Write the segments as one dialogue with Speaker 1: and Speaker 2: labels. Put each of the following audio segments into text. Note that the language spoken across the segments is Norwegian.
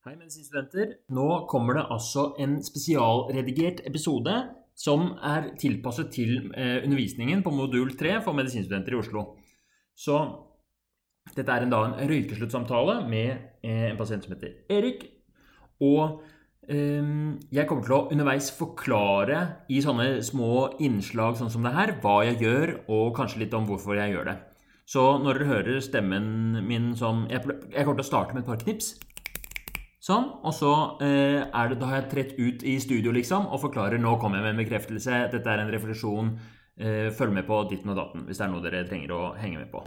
Speaker 1: Hei, medisinstudenter. Nå kommer det altså en spesialredigert episode som er tilpasset til eh, undervisningen på modul 3 for medisinstudenter i Oslo. Så dette er en, da, en røykesluttsamtale med eh, en pasient som heter Erik. Og eh, jeg kommer til å underveis forklare i sånne små innslag sånn som det her, hva jeg gjør, og kanskje litt om hvorfor jeg gjør det. Så når dere hører stemmen min som Jeg, jeg kommer til å starte med et par knips. Sånn. Og så eh, det, da har jeg trett ut i studio liksom, og forklarer nå kommer jeg med en bekreftelse. Dette er en refleksjon. Eh, følg med på ditten og datten hvis det er noe dere trenger å henge med på.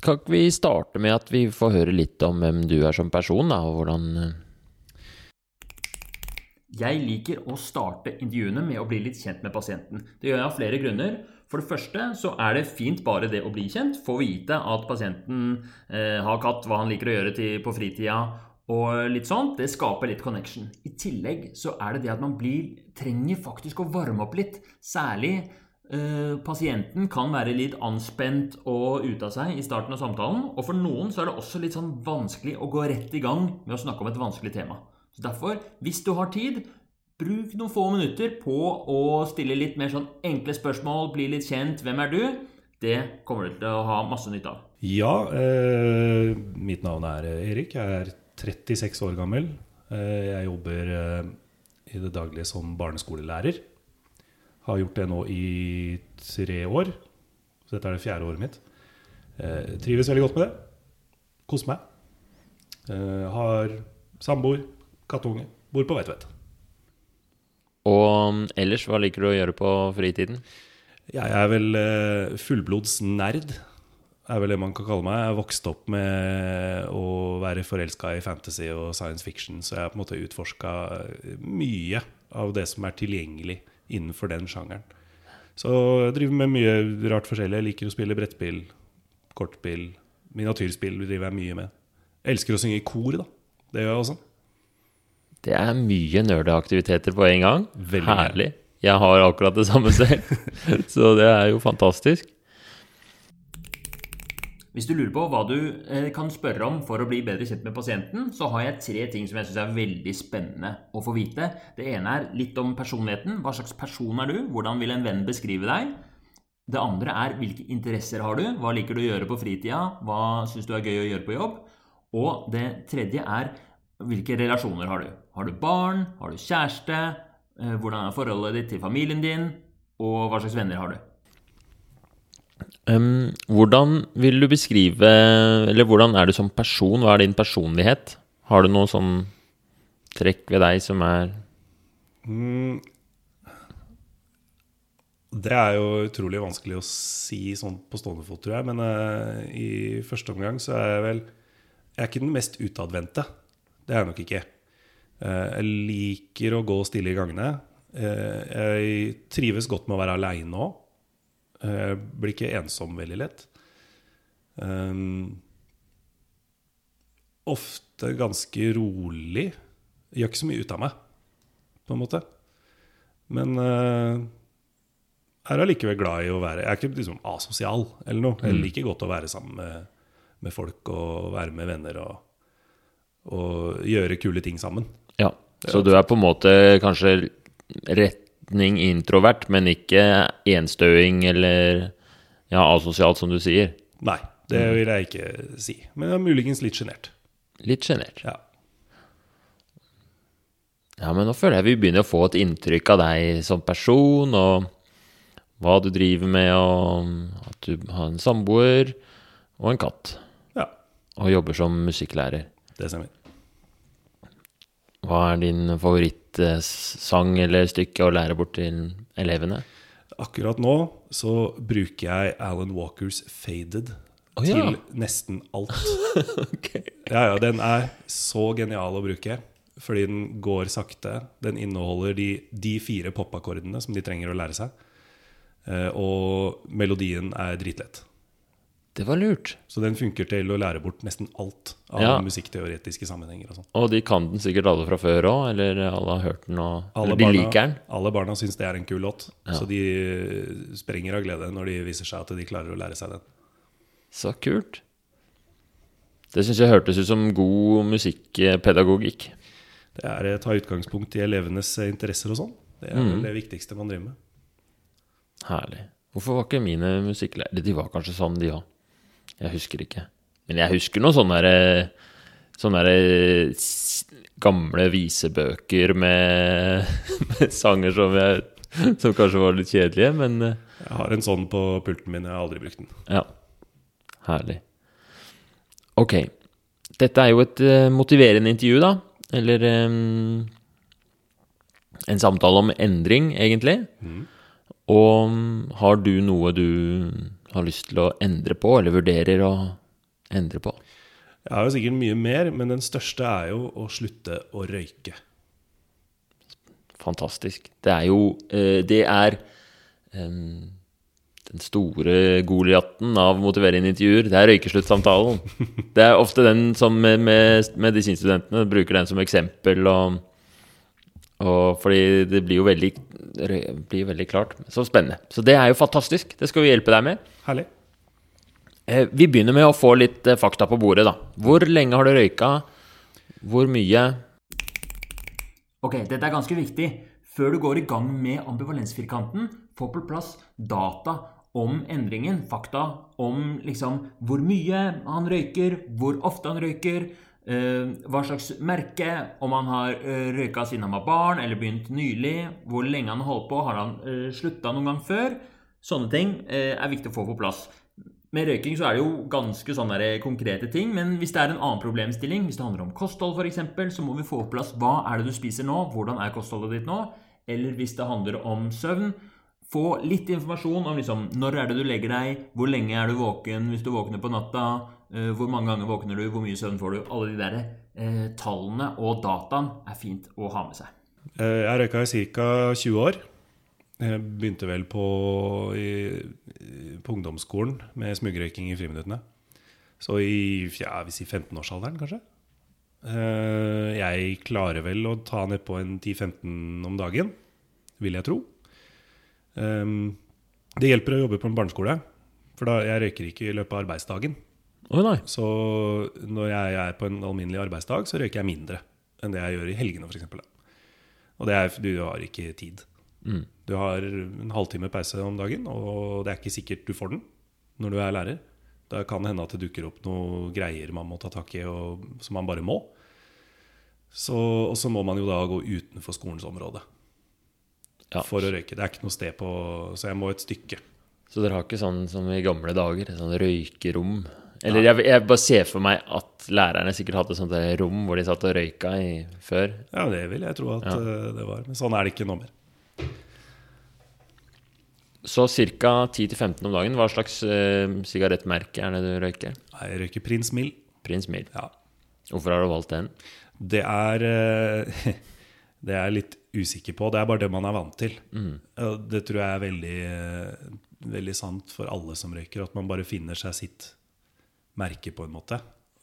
Speaker 2: Kan ikke vi starte med at vi får høre litt om hvem du er som person, da, og hvordan uh...
Speaker 1: Jeg liker å starte intervjuene med å bli litt kjent med pasienten. Det gjør jeg av flere grunner. For det første så er det fint bare det å bli kjent. Få vite at pasienten eh, har katt, hva han liker å gjøre til, på fritida og litt sånt. Det skaper litt connection. I tillegg så er det det at man blir, trenger faktisk å varme opp litt. Særlig eh, pasienten kan være litt anspent og ute av seg i starten av samtalen. Og for noen så er det også litt sånn vanskelig å gå rett i gang med å snakke om et vanskelig tema. Derfor, hvis du har tid, bruk noen få minutter på å stille litt mer sånn enkle spørsmål, bli litt kjent. Hvem er du? Det kommer du til å ha masse nytte av.
Speaker 3: Ja, eh, mitt navn er Erik. Jeg er 36 år gammel. Eh, jeg jobber eh, i det daglige som barneskolelærer. Har gjort det nå i tre år. Så dette er det fjerde året mitt. Eh, trives veldig godt med det. Koser meg. Eh, har samboer, kattunge. Bor på Veitvet.
Speaker 2: Og um, ellers, hva liker du å gjøre på fritiden?
Speaker 3: Jeg er vel fullblodsnerd, fullblods nerd, er vel det man kan kalle meg. Jeg har vokst opp med å være forelska i fantasy og science fiction, så jeg har på en måte utforska mye av det som er tilgjengelig innenfor den sjangeren. Så jeg driver med mye rart forskjellig. Jeg liker å spille brettspill, kortspill, miniatyrspill driver jeg mye med. Jeg elsker å synge i kor, da. Det gjør jeg også.
Speaker 2: Det er mye nerdeaktiviteter på en gang.
Speaker 3: Veldig
Speaker 2: Herlig. Jeg har akkurat det samme selv, så det er jo fantastisk.
Speaker 1: Hvis du lurer på hva du eh, kan spørre om for å bli bedre kjent med pasienten, så har jeg tre ting som jeg syns er veldig spennende å få vite. Det ene er litt om personligheten. Hva slags person er du? Hvordan vil en venn beskrive deg? Det andre er hvilke interesser har du? Hva liker du å gjøre på fritida? Hva syns du er gøy å gjøre på jobb? Og det tredje er hvilke relasjoner har du? Har du barn? Har du kjæreste? Eh, hvordan er forholdet ditt til familien din? Og hva slags venner har du?
Speaker 2: Um, hvordan vil du beskrive Eller hvordan er du som person? Hva er din personlighet? Har du noe sånn trekk ved deg som er
Speaker 3: Mm. Det er jo utrolig vanskelig å si sånn på stående fot, tror jeg. Men uh, i første omgang så er jeg vel Jeg er ikke den mest utadvendte. Det er jeg nok ikke. Eh, jeg liker å gå stille i gangene. Eh, jeg trives godt med å være aleine òg. Jeg blir ikke ensom veldig lett. Ofte ganske rolig. Jeg Gjør ikke så mye ut av meg, på en måte. Men jeg er allikevel glad i å være Jeg er ikke liksom asosial eller noe. Jeg liker godt å være sammen med, med folk og være med venner og, og gjøre kule ting sammen.
Speaker 2: Ja. Så du er på en måte kanskje retning introvert, men ikke enstøing eller ja, asosialt, som du sier.
Speaker 3: Nei, det vil jeg ikke si. Men jeg er muligens litt sjenert.
Speaker 2: Litt sjenert.
Speaker 3: Ja.
Speaker 2: Ja, men nå føler jeg vi begynner å få et inntrykk av deg som person, og hva du driver med, og at du har en samboer og en katt.
Speaker 3: ja,
Speaker 2: Og jobber som musikklærer.
Speaker 3: Det stemmer.
Speaker 2: Hva er din favorittsang eller stykke å lære bort til elevene?
Speaker 3: Akkurat nå så bruker jeg Alan Walkers 'Faded'
Speaker 2: oh, ja.
Speaker 3: til nesten alt. Ja, ja, Den er så genial å bruke, fordi den går sakte. Den inneholder de, de fire popakkordene som de trenger å lære seg. Eh, og melodien er dritlett.
Speaker 2: Det var lurt.
Speaker 3: Så den funker til å lære bort nesten alt av
Speaker 2: Ja.
Speaker 3: musikkteoretiske sammenhenger. og sånn.
Speaker 2: Og de kan den sikkert alle fra før òg, eller alle har hørt den og
Speaker 3: Alle
Speaker 2: eller de
Speaker 3: barna,
Speaker 2: liker den.
Speaker 3: alle barna syns det er en kul låt,
Speaker 2: Ja.
Speaker 3: så de eh, sprenger av glede når de viser seg at de klarer å lære seg den.
Speaker 2: Så kult. Det syns jeg hørtes ut som god musikkpedagogikk.
Speaker 3: Det er å ta utgangspunkt i elevenes eh, interesser og sånn. Det er
Speaker 2: Mm.
Speaker 3: vel det viktigste man driver med.
Speaker 2: Herlig. Hvorfor var ikke mine musikklærere De var kanskje sånn, de òg. Jeg husker ikke. Men jeg husker noen sånne der, Sånne der gamle visebøker med, med sanger som jeg Som kanskje var litt kjedelige, men eh,
Speaker 3: Jeg har en sånn på pulten min, jeg har aldri brukt den.
Speaker 2: ja. Herlig. Ok. Dette er jo et eh, motiverende intervju, da. Eller um, en samtale om endring, egentlig. Og mm, har du noe du har lyst til å endre på, eller vurderer å endre på?
Speaker 3: Jeg har jo sikkert mye mer, men den største er jo å slutte å røyke.
Speaker 2: Fantastisk. Det er jo eh, Det er den store Goliaten av motiverende intervjuer. Det er røykesluttsamtalen. Det er ofte den som med, med medisinstudentene bruker den som eksempel. Og, og fordi det blir jo veldig, blir veldig klart. Så spennende. Så det er jo fantastisk. Det skal vi hjelpe deg med.
Speaker 3: Herlig.
Speaker 2: Eh, Vi begynner med å få litt eh, fakta på bordet, da. Hvor lenge har du røyka? Hvor mye?
Speaker 1: Ok, dette er ganske viktig. Før du går i gang med ambivalensfirkanten, få på plass data om endringen. Fakta om liksom hvor mye han røyker, hvor ofte han røyker, hva slags merke, om han har eh, røyka siden han var barn eller begynt nylig, hvor lenge han har holdt på, har han eh, slutta noen gang før? Sånne ting eh, er viktig å få på plass. Med røyking så er det jo ganske sånne konkrete ting, men hvis det er en annen problemstilling, hvis det handler om kosthold f.eks., så må vi få på plass hva er det du spiser nå, hvordan er kostholdet ditt nå, eller hvis det handler om søvn, få litt informasjon om liksom, når er det du legger deg, hvor lenge er du våken? Hvis du våkner på natta, eh, hvor mange ganger våkner du, hvor mye søvn får du, alle de der eh, tallene og dataen er fint å ha med seg.
Speaker 3: Eh, Jeg røyka i ca. 20 år. Jeg begynte vel på, i, på ungdomsskolen med smugrøyking i friminuttene. Så i ja, vi sier 15-årsalderen, kanskje. Eh, Jeg klarer vel å ta ned på en 10-15 om dagen, vil jeg tro. Det hjelper å jobbe på en barneskole, for da jeg røyker ikke i løpet av arbeidsdagen.
Speaker 2: Nei.
Speaker 3: Så når jeg er på en alminnelig arbeidsdag, så røyker jeg mindre enn det jeg gjør i helgene, f.eks. Og det er du har ikke tid.
Speaker 2: Mm.
Speaker 3: Du har en halvtime pause om dagen, og det er ikke sikkert du får den når du er lærer. Da kan det hende at det dukker opp noe greier man må ta tak i, og, som man bare må. Så, og så må man jo da gå utenfor skolens område
Speaker 2: Ja.
Speaker 3: for å røyke. Det er ikke noe sted på Så jeg må et stykke.
Speaker 2: Så dere har ikke sånn som i gamle dager, sånn røykerom? Eller jeg, jeg bare ser for meg at lærerne sikkert hadde sånt rom hvor de satt og røyka i før.
Speaker 3: Ja, det vil jeg tro at
Speaker 2: Ja.
Speaker 3: eh, det var. Men sånn er det ikke nå mer.
Speaker 2: Så ca. 10-15 om dagen. Hva slags uh, sigarettmerke er det du røyker?
Speaker 3: Nei, Jeg røyker Prins Mill.
Speaker 2: Prins Mill.
Speaker 3: Ja.
Speaker 2: Hvorfor har du valgt den?
Speaker 3: Det er uh, Det er jeg litt usikker på. Det er bare det man er vant til. Mm. Det tror jeg er veldig, veldig sant for alle som røyker. At man bare finner seg sitt merke, på en måte.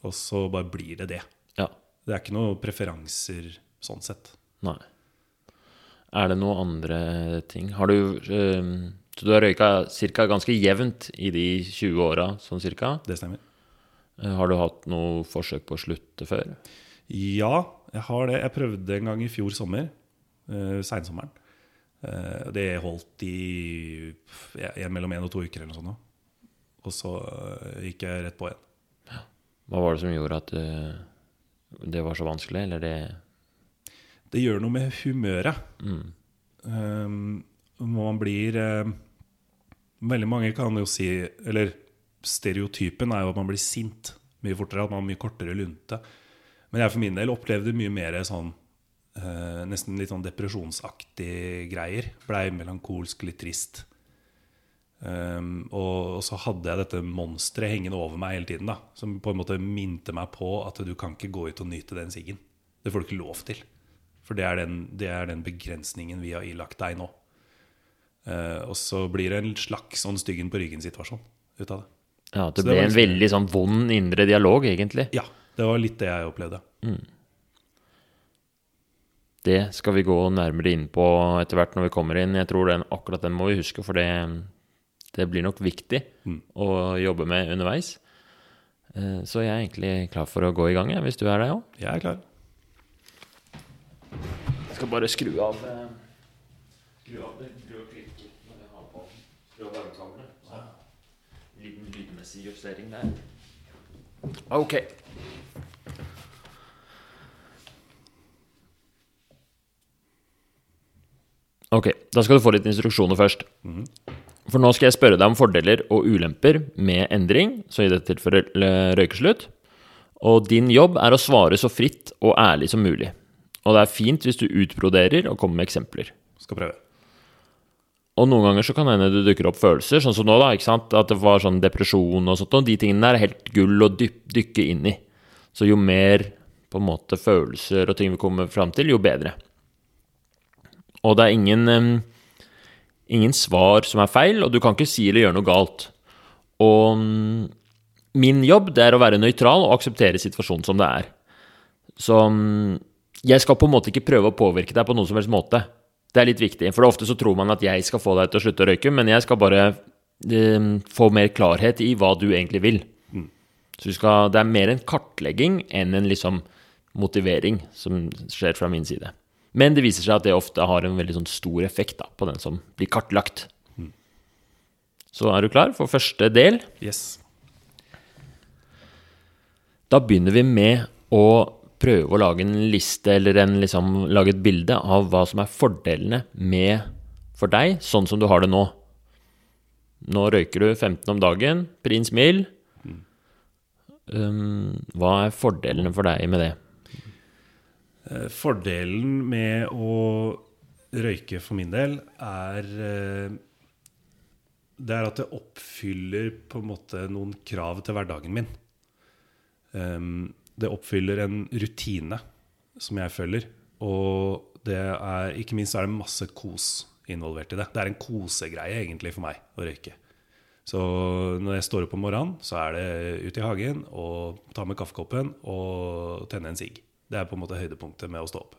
Speaker 3: Og så bare blir det det.
Speaker 2: Ja.
Speaker 3: Det er ikke noen preferanser sånn sett.
Speaker 2: Nei. Er det noen andre ting? Har du eh, Så du har røyka cirka ganske jevnt i de 20 åra, sånn cirka?
Speaker 3: Det stemmer.
Speaker 2: Eh, Har du hatt noe forsøk på å slutte før?
Speaker 3: Ja, jeg har det. Jeg prøvde en gang i fjor sommer. Uh, Seinsommeren. Eh, det holdt i ja, mellom én og to uker eller noe sånt. Og så eh, gikk jeg rett på igjen.
Speaker 2: Hva var det som gjorde at uh, det var så vanskelig, eller det
Speaker 3: Det gjør noe med humøret.
Speaker 2: mm.
Speaker 3: Um, man blir eh, Veldig mange kan jo si Eller stereotypen er jo at man blir sint mye fortere. At man har mye kortere lunte. Men jeg for min del opplevde mye mer sånn uh, Nesten litt sånn depresjonsaktig greier. Blei melankolsk, litt trist. Um, og, så hadde jeg dette monsteret hengende over meg hele tiden. da Som på en måte minte meg på at du kan ikke gå ut og nyte den siggen. Det får du ikke lov til. For det er den, det er den begrensningen vi har ilagt deg nå. Uh, og så blir det en slags sånn styggen på ryggen-situasjon ut av det.
Speaker 2: Ja, det
Speaker 3: det
Speaker 2: ble en veldig sånn vond indre dialog, egentlig.
Speaker 3: Ja, det var litt det jeg opplevde.
Speaker 2: Det skal vi gå nærmere inn på etter hvert når vi kommer inn. Jeg tror den, akkurat den må vi huske, for det, det blir nok viktig
Speaker 3: Mm.
Speaker 2: å jobbe med underveis. Eh, Så jeg er egentlig klar for å gå i gang, hvis du er det òg.
Speaker 3: Jeg er klar.
Speaker 2: Jeg skal bare skru av eh, Skru av det grå klikket når jeg har på Skru av varmekabelen. Ja. Liten lydmessig justering der. Ok. Ok, da skal du få litt instruksjoner først. For nå skal jeg spørre deg om fordeler og ulemper med endring, så i dette tilfellet eh, røykeslutt. Og din jobb er å svare så fritt og ærlig som mulig. Og det er fint hvis du utbroderer og kommer med eksempler.
Speaker 3: Skal prøve.
Speaker 2: Og noen ganger så kan det hende det dukker opp følelser, sånn som nå, da. ikke sant? At det var sånn depresjon og sånt. Og de tingene der er helt gull å dykke inn i. Så jo mer på en måte følelser og ting vi kommer fram til, jo bedre. Og det er ingen, ingen svar som er feil, og du kan ikke si eller gjøre noe galt. Og mm, min jobb det er å være nøytral og akseptere situasjonen som det er. Så mm, jeg skal på en måte ikke prøve å påvirke deg på noen som helst måte. Det er litt viktig, for ofte så tror man at jeg skal få deg til å slutte å røyke, men jeg skal bare eh, få mer klarhet i hva du egentlig vil. Så vi skal, det er mer en kartlegging enn en liksom motivering som skjer fra min side. Men det viser seg at det ofte har en veldig sånn stor effekt da, på den som blir kartlagt. Så er du klar for første del?
Speaker 3: Yes.
Speaker 2: Da begynner vi med å prøve å lage en liste eller en, liksom, lage et bilde av hva som er fordelene med for deg, sånn som du har det nå. Nå røyker du 15 om dagen, prins mild. Um, hva er fordelene for deg med det?
Speaker 3: Eh, Fordelen med å røyke for min del er eh, Det er at det oppfyller på en måte noen krav til hverdagen min. Um, Det oppfyller en rutine som jeg følger. Og det er, ikke minst er det masse kos involvert i det. Det er en kosegreie egentlig for meg å røyke. Så når jeg står opp om morgenen, så er det ut i hagen og ta med kaffekoppen og tenne en sigg. Det er på en måte høydepunktet med å stå opp.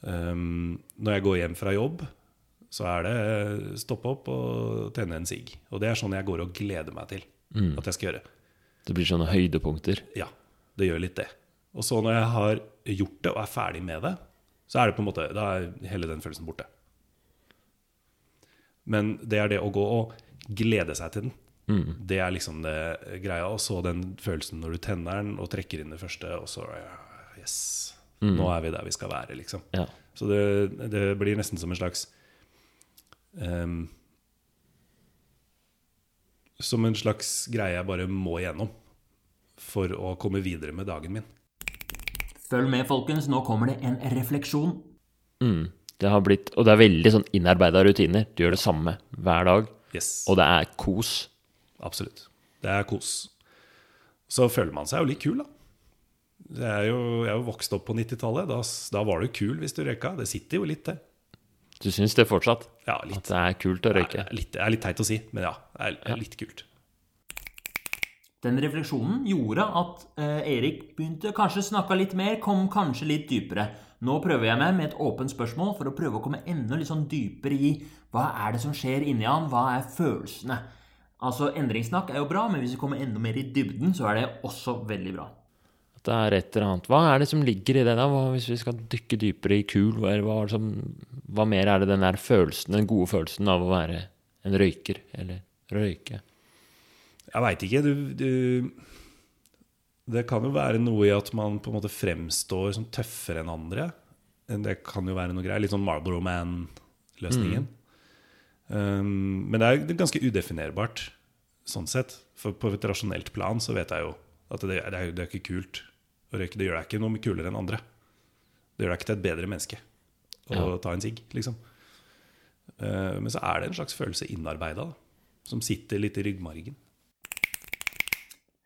Speaker 3: Um, når jeg går hjem fra jobb, så er det stoppe opp og tenne en sigg. Og det er sånn jeg går og gleder meg til at jeg skal gjøre.
Speaker 2: Det blir sånne høydepunkter.
Speaker 3: Ja, det gjør litt det. Og så når jeg har gjort det og er ferdig med det, så er det på en måte, da er hele den følelsen borte. Men det er det å gå og glede seg til den. Det er liksom det greia. Og så den følelsen når du tenner den og trekker inn det første, og så ja, Yes. Nå er vi der vi skal være, liksom.
Speaker 2: Ja.
Speaker 3: Så det, det blir nesten som en slags um, Som en slags greie jeg bare må igjennom for å komme videre med dagen min.
Speaker 1: Følg med, folkens. Nå kommer det en refleksjon.
Speaker 2: Mm. Det har blitt, og det er veldig sånn innarbeida rutiner. Du gjør det samme hver dag,
Speaker 3: Yes,
Speaker 2: og det er kos.
Speaker 3: absolutt. Det er kos. Så føler man seg jo litt kul, da. Det er jo, jeg er jo vokst opp på 90-tallet. Da, da var du kul hvis du røyka. Det sitter jo litt det.
Speaker 2: Du syns det fortsatt?
Speaker 3: Ja,
Speaker 2: At det er kult å
Speaker 3: Det
Speaker 2: røyke?
Speaker 3: er litt, det er litt teit å si, men ja. Det er, er litt kult.
Speaker 1: Den refleksjonen gjorde at eh, Erik begynte kanskje snakka litt mer, kom kanskje litt dypere. Nå prøver jeg meg med et åpent spørsmål for å prøve å komme enda litt sånn dypere i hva er det som skjer inni han, hva er følelsene? Altså, Endringssnakk er jo bra, men hvis vi kommer enda mer i dybden, så er det også veldig bra.
Speaker 2: Det er et eller annet. Hva er det som ligger i det, da? Hvis vi skal dykke dypere i kul, hva, som, hva mer er det den der følelsen, den gode følelsen av å være en røyker, eller røyke?
Speaker 3: Jeg veit ikke. Du, du, det kan jo være noe i at man på en måte fremstår som tøffere enn andre. Det kan jo være noe greier. Litt sånn Marlboro Man-løsningen. Um, men det er ganske udefinerbart sånn sett. For på et rasjonelt plan så vet jeg jo at det, det, er, det er ikke kult å røyke. Det gjør deg ikke noe kulere enn andre. Det gjør deg ikke til et bedre menneske å
Speaker 2: Ja.
Speaker 3: ta en sigg, liksom. Uh, men så er det en slags følelse innarbeida som sitter litt i ryggmargen.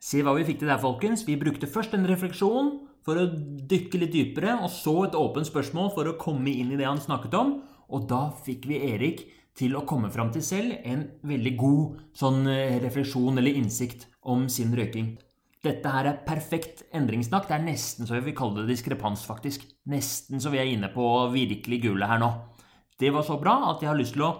Speaker 1: Se hva vi fikk til der, folkens. Vi brukte først en refleksjon for å dykke litt dypere, og så et åpent spørsmål for å komme inn i det han snakket om. Og da fikk vi Erik til å komme fram til selv en veldig god sånn eh, refleksjon eller innsikt om sin røyking. Dette her er perfekt endringssnakk. Det er nesten så jeg vil kalle det diskrepans, faktisk. Nesten så vi er inne på virkelig gullet her nå. Det var så bra at jeg har lyst til å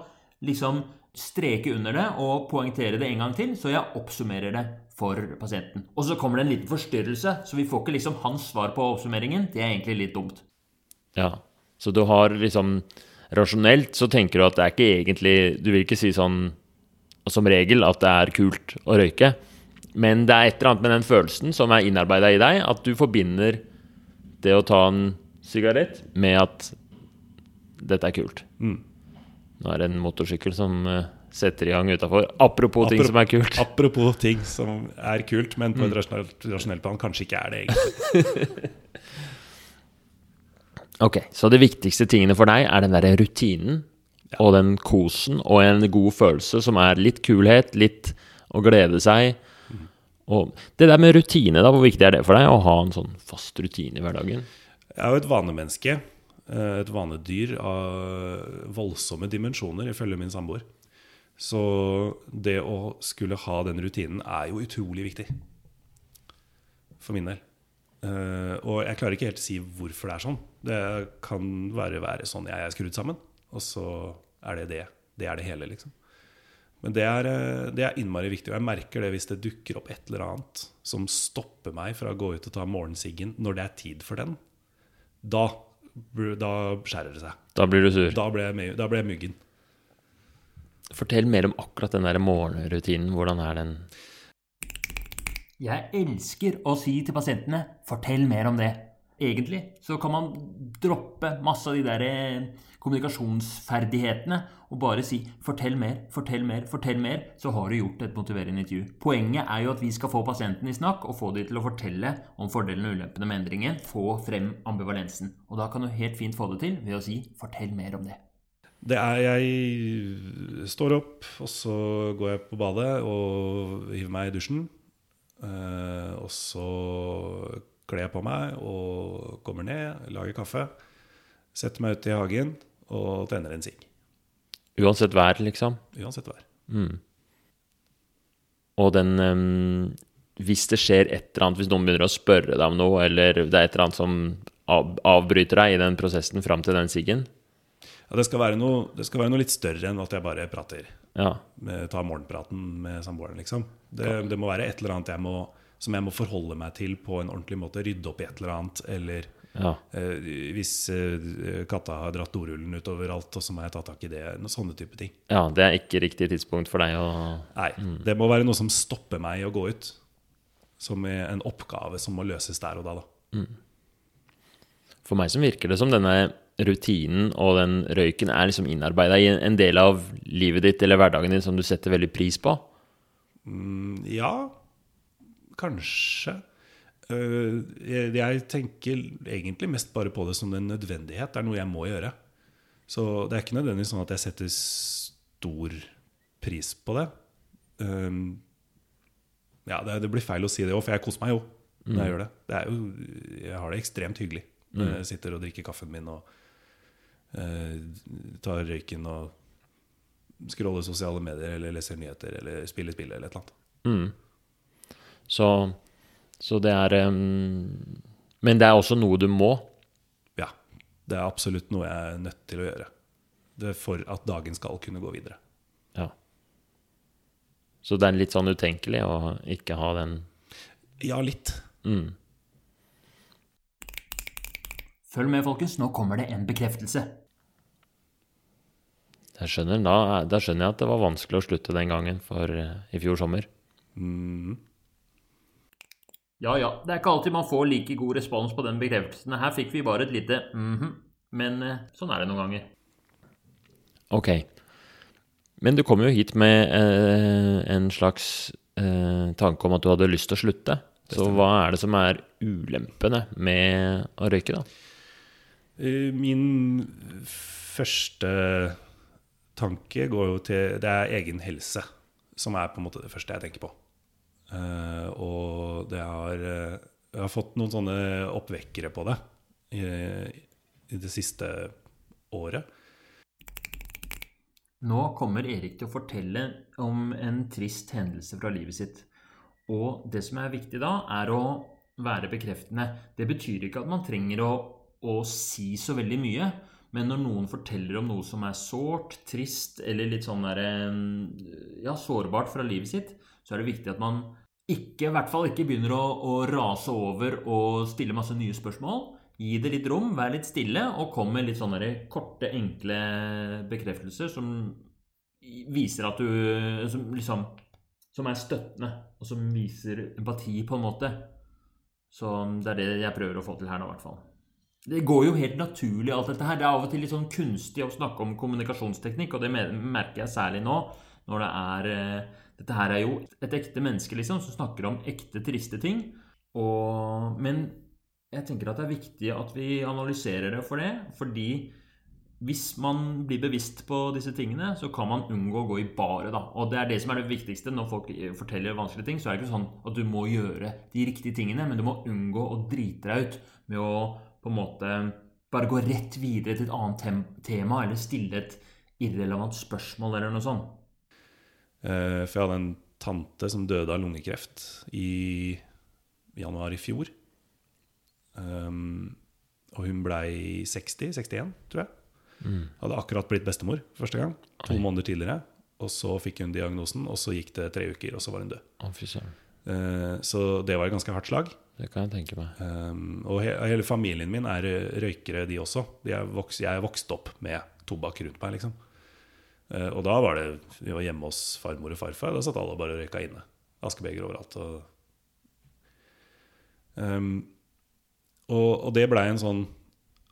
Speaker 1: liksom streke under det og poengtere det en gang til, så jeg oppsummerer det for pasienten. Og så kommer det en liten forstyrrelse, så vi får ikke liksom hans svar på oppsummeringen. Det er egentlig litt dumt.
Speaker 2: Ja. Så du har liksom Rasjonelt så tenker du at det er ikke egentlig Du vil ikke si sånn som regel at det er kult å røyke, men det er et eller annet med den følelsen som er innarbeida i deg, at du forbinder det å ta en sigarett med at dette er kult.
Speaker 3: Mm.
Speaker 2: Nå er det en motorsykkel som eh, setter i gang utafor. Apropos ting som er kult.
Speaker 3: Apropos ting som er kult, men
Speaker 2: Mm.
Speaker 3: på et rasjonelt, rasjonelt plan kanskje ikke er det, egentlig.
Speaker 2: Ok, Så de viktigste tingene for deg er den derre rutinen og den kosen og en god følelse som er litt kulhet, litt å glede seg. Og det der med rutine, da, hvor viktig er det for deg å ha en sånn fast rutine i hverdagen?
Speaker 3: Jeg er jo et vanemenneske. eh, Et vanedyr av voldsomme dimensjoner, ifølge min samboer. Så det å skulle ha den rutinen er jo utrolig viktig. For min del. Eh, og jeg klarer ikke helt å si hvorfor det er sånn. Det kan bare være sånn jeg er skrudd sammen, og så er det det. Det er det hele, liksom. Men det er, eh, det er innmari viktig, og jeg merker det hvis det dukker opp et eller annet som stopper meg fra å gå ut og ta morgensiggen når det er tid for den. Da, da skjærer det seg.
Speaker 2: Da blir du sur.
Speaker 3: Da ble jeg, da ble jeg myggen.
Speaker 2: Fortell mer om akkurat den der morgenrutinen. Hvordan er den?
Speaker 1: Jeg elsker å si til pasientene 'fortell mer om det'. Egentlig så kan man droppe masse av de der eh, kommunikasjonsferdighetene og bare si 'fortell mer, fortell mer, fortell mer', så har du gjort et motiverende intervju. Poenget er jo at vi skal få pasienten i snakk og få de til å fortelle om fordelene og ulempene med endringen. Få frem ambivalensen. Og da kan du helt fint få det til ved å si 'fortell mer om det'.
Speaker 3: Det er Jeg står opp, og så går jeg på badet og hiver meg i dusjen. Eh, og så kler jeg på meg og kommer ned, lager kaffe. Setter meg ut i hagen og tenner en sigg.
Speaker 2: Uansett vær, liksom.
Speaker 3: Uansett vær.
Speaker 2: Og den um, Hvis det skjer et eller annet, hvis noen begynner å spørre deg om noe, eller det er et eller annet som av, avbryter deg i den prosessen fram til den siggen
Speaker 3: Ja, det, skal noe, det skal være noe litt større enn at jeg bare prater.
Speaker 2: Ja.
Speaker 3: Med, ta morgenpraten med samboeren, liksom. Det, det må være et eller annet jeg må, som jeg må forholde meg til på en ordentlig måte. Rydde opp i et eller annet, eller
Speaker 2: ja.
Speaker 3: Eh, hvis eh, katta har dratt dorullen utover alt, og så må jeg ta tak i det. Noen sånne type ting.
Speaker 2: Ja, det er ikke riktig tidspunkt for deg å
Speaker 3: Nei, Det må være noe som stopper meg i å gå ut. Som er en oppgave som må løses der og da. da.
Speaker 2: For meg som virker det som denne rutinen og den røyken er liksom innarbeida i en del av livet ditt eller hverdagen din som du setter veldig pris på.
Speaker 3: Mm, Ja, kanskje. Eh, jeg, tenker egentlig mest bare på det som en nødvendighet. Det er noe jeg må gjøre. Så det er ikke nødvendigvis sånn at jeg setter stor pris på det. Um, ja, det, blir feil å si det òg, for jeg koser meg jo når jeg gjør det. det er jo, jeg har det ekstremt hyggelig når jeg sitter og drikker kaffen min og eh, tar røyken og scroller sosiale medier eller leser nyheter eller spiller spill eller et eller annet.
Speaker 2: Så, så det er um, Men det er også noe du må.
Speaker 3: Ja, det er absolutt noe jeg er nødt til å gjøre. Det er for at dagen skal kunne gå videre.
Speaker 2: Ja. Så det er litt sånn utenkelig å ikke ha den
Speaker 3: Ja, litt.
Speaker 2: mm.
Speaker 1: Følg med, folkens. Nå kommer det en bekreftelse.
Speaker 2: Jeg skjønner, da, da skjønner jeg at det var vanskelig å slutte den gangen for eh, i fjor sommer.
Speaker 1: Ja, ja. Det er ikke alltid man får like god respons på den bekreftelsen. Her fikk vi bare et lite mhm. Men eh, sånn er det noen ganger.
Speaker 2: Ok. Men du kom jo hit med eh, en slags eh, tanke om at du hadde lyst til å slutte. Så hva er det som er ulempene med å røyke, da?
Speaker 3: Eh, Min første tanke går jo til Det er egen helse som er på en måte det første jeg tenker på. Eh, og det har eh, Jeg har fått noen sånne oppvekkere på det i, i det siste året.
Speaker 1: Nå kommer Erik til å fortelle om en trist hendelse fra livet sitt. Og det som er viktig da, er å være bekreftende. Det betyr ikke at man trenger å, å si så veldig mye. Men når noen forteller om noe som er sårt, trist eller litt sånn der, eh, ja, sårbart fra livet sitt, så er det viktig at man ikke, i hvert fall ikke begynner å, å rase over og stille masse nye spørsmål. Gi det litt rom, vær litt stille, og kom med litt sånne korte, enkle bekreftelser som viser at du Som liksom Som er støttende, og som viser empati, på en måte. Så det er det jeg prøver å få til her nå, i hvert fall. Det går jo helt naturlig, alt dette her. Det er av og til litt sånn kunstig å snakke om kommunikasjonsteknikk, og det merker jeg særlig nå, når det er eh, Dette her er jo et ekte menneske, liksom, som snakker om ekte, triste ting. Og, men jeg tenker at det er viktig at vi analyserer det for det, fordi hvis man blir bevisst på disse tingene, så kan man unngå å gå i baret. da. Og det er det som er det viktigste når folk forteller vanskelige ting. Så er det ikke sånn at du må gjøre de riktige tingene, men du må unngå å drite deg ut med å på en måte bare gå rett videre til et annet tema eller stille et irrelevant spørsmål eller noe sånt.
Speaker 3: Eh, for jeg hadde en tante som døde av lungekreft i januar i fjor. Um, og hun blei 60-61, tror jeg. Mm. Hadde akkurat blitt bestemor første gang. To Oi. måneder tidligere. Og så fikk hun diagnosen, og så gikk det tre uker, og så var hun død.
Speaker 2: Oh,
Speaker 3: uh, så det var et ganske hardt slag.
Speaker 2: Det kan jeg tenke meg.
Speaker 3: Um, og he hele familien min er røykere, de også. De er vokst, jeg er vokst opp med tobakk rundt meg, liksom. Uh, og da var det Vi var hjemme hos farmor og farfar. Da satt alle bare og røyka inne. Askebeger overalt. Og, um, og, og det blei en sånn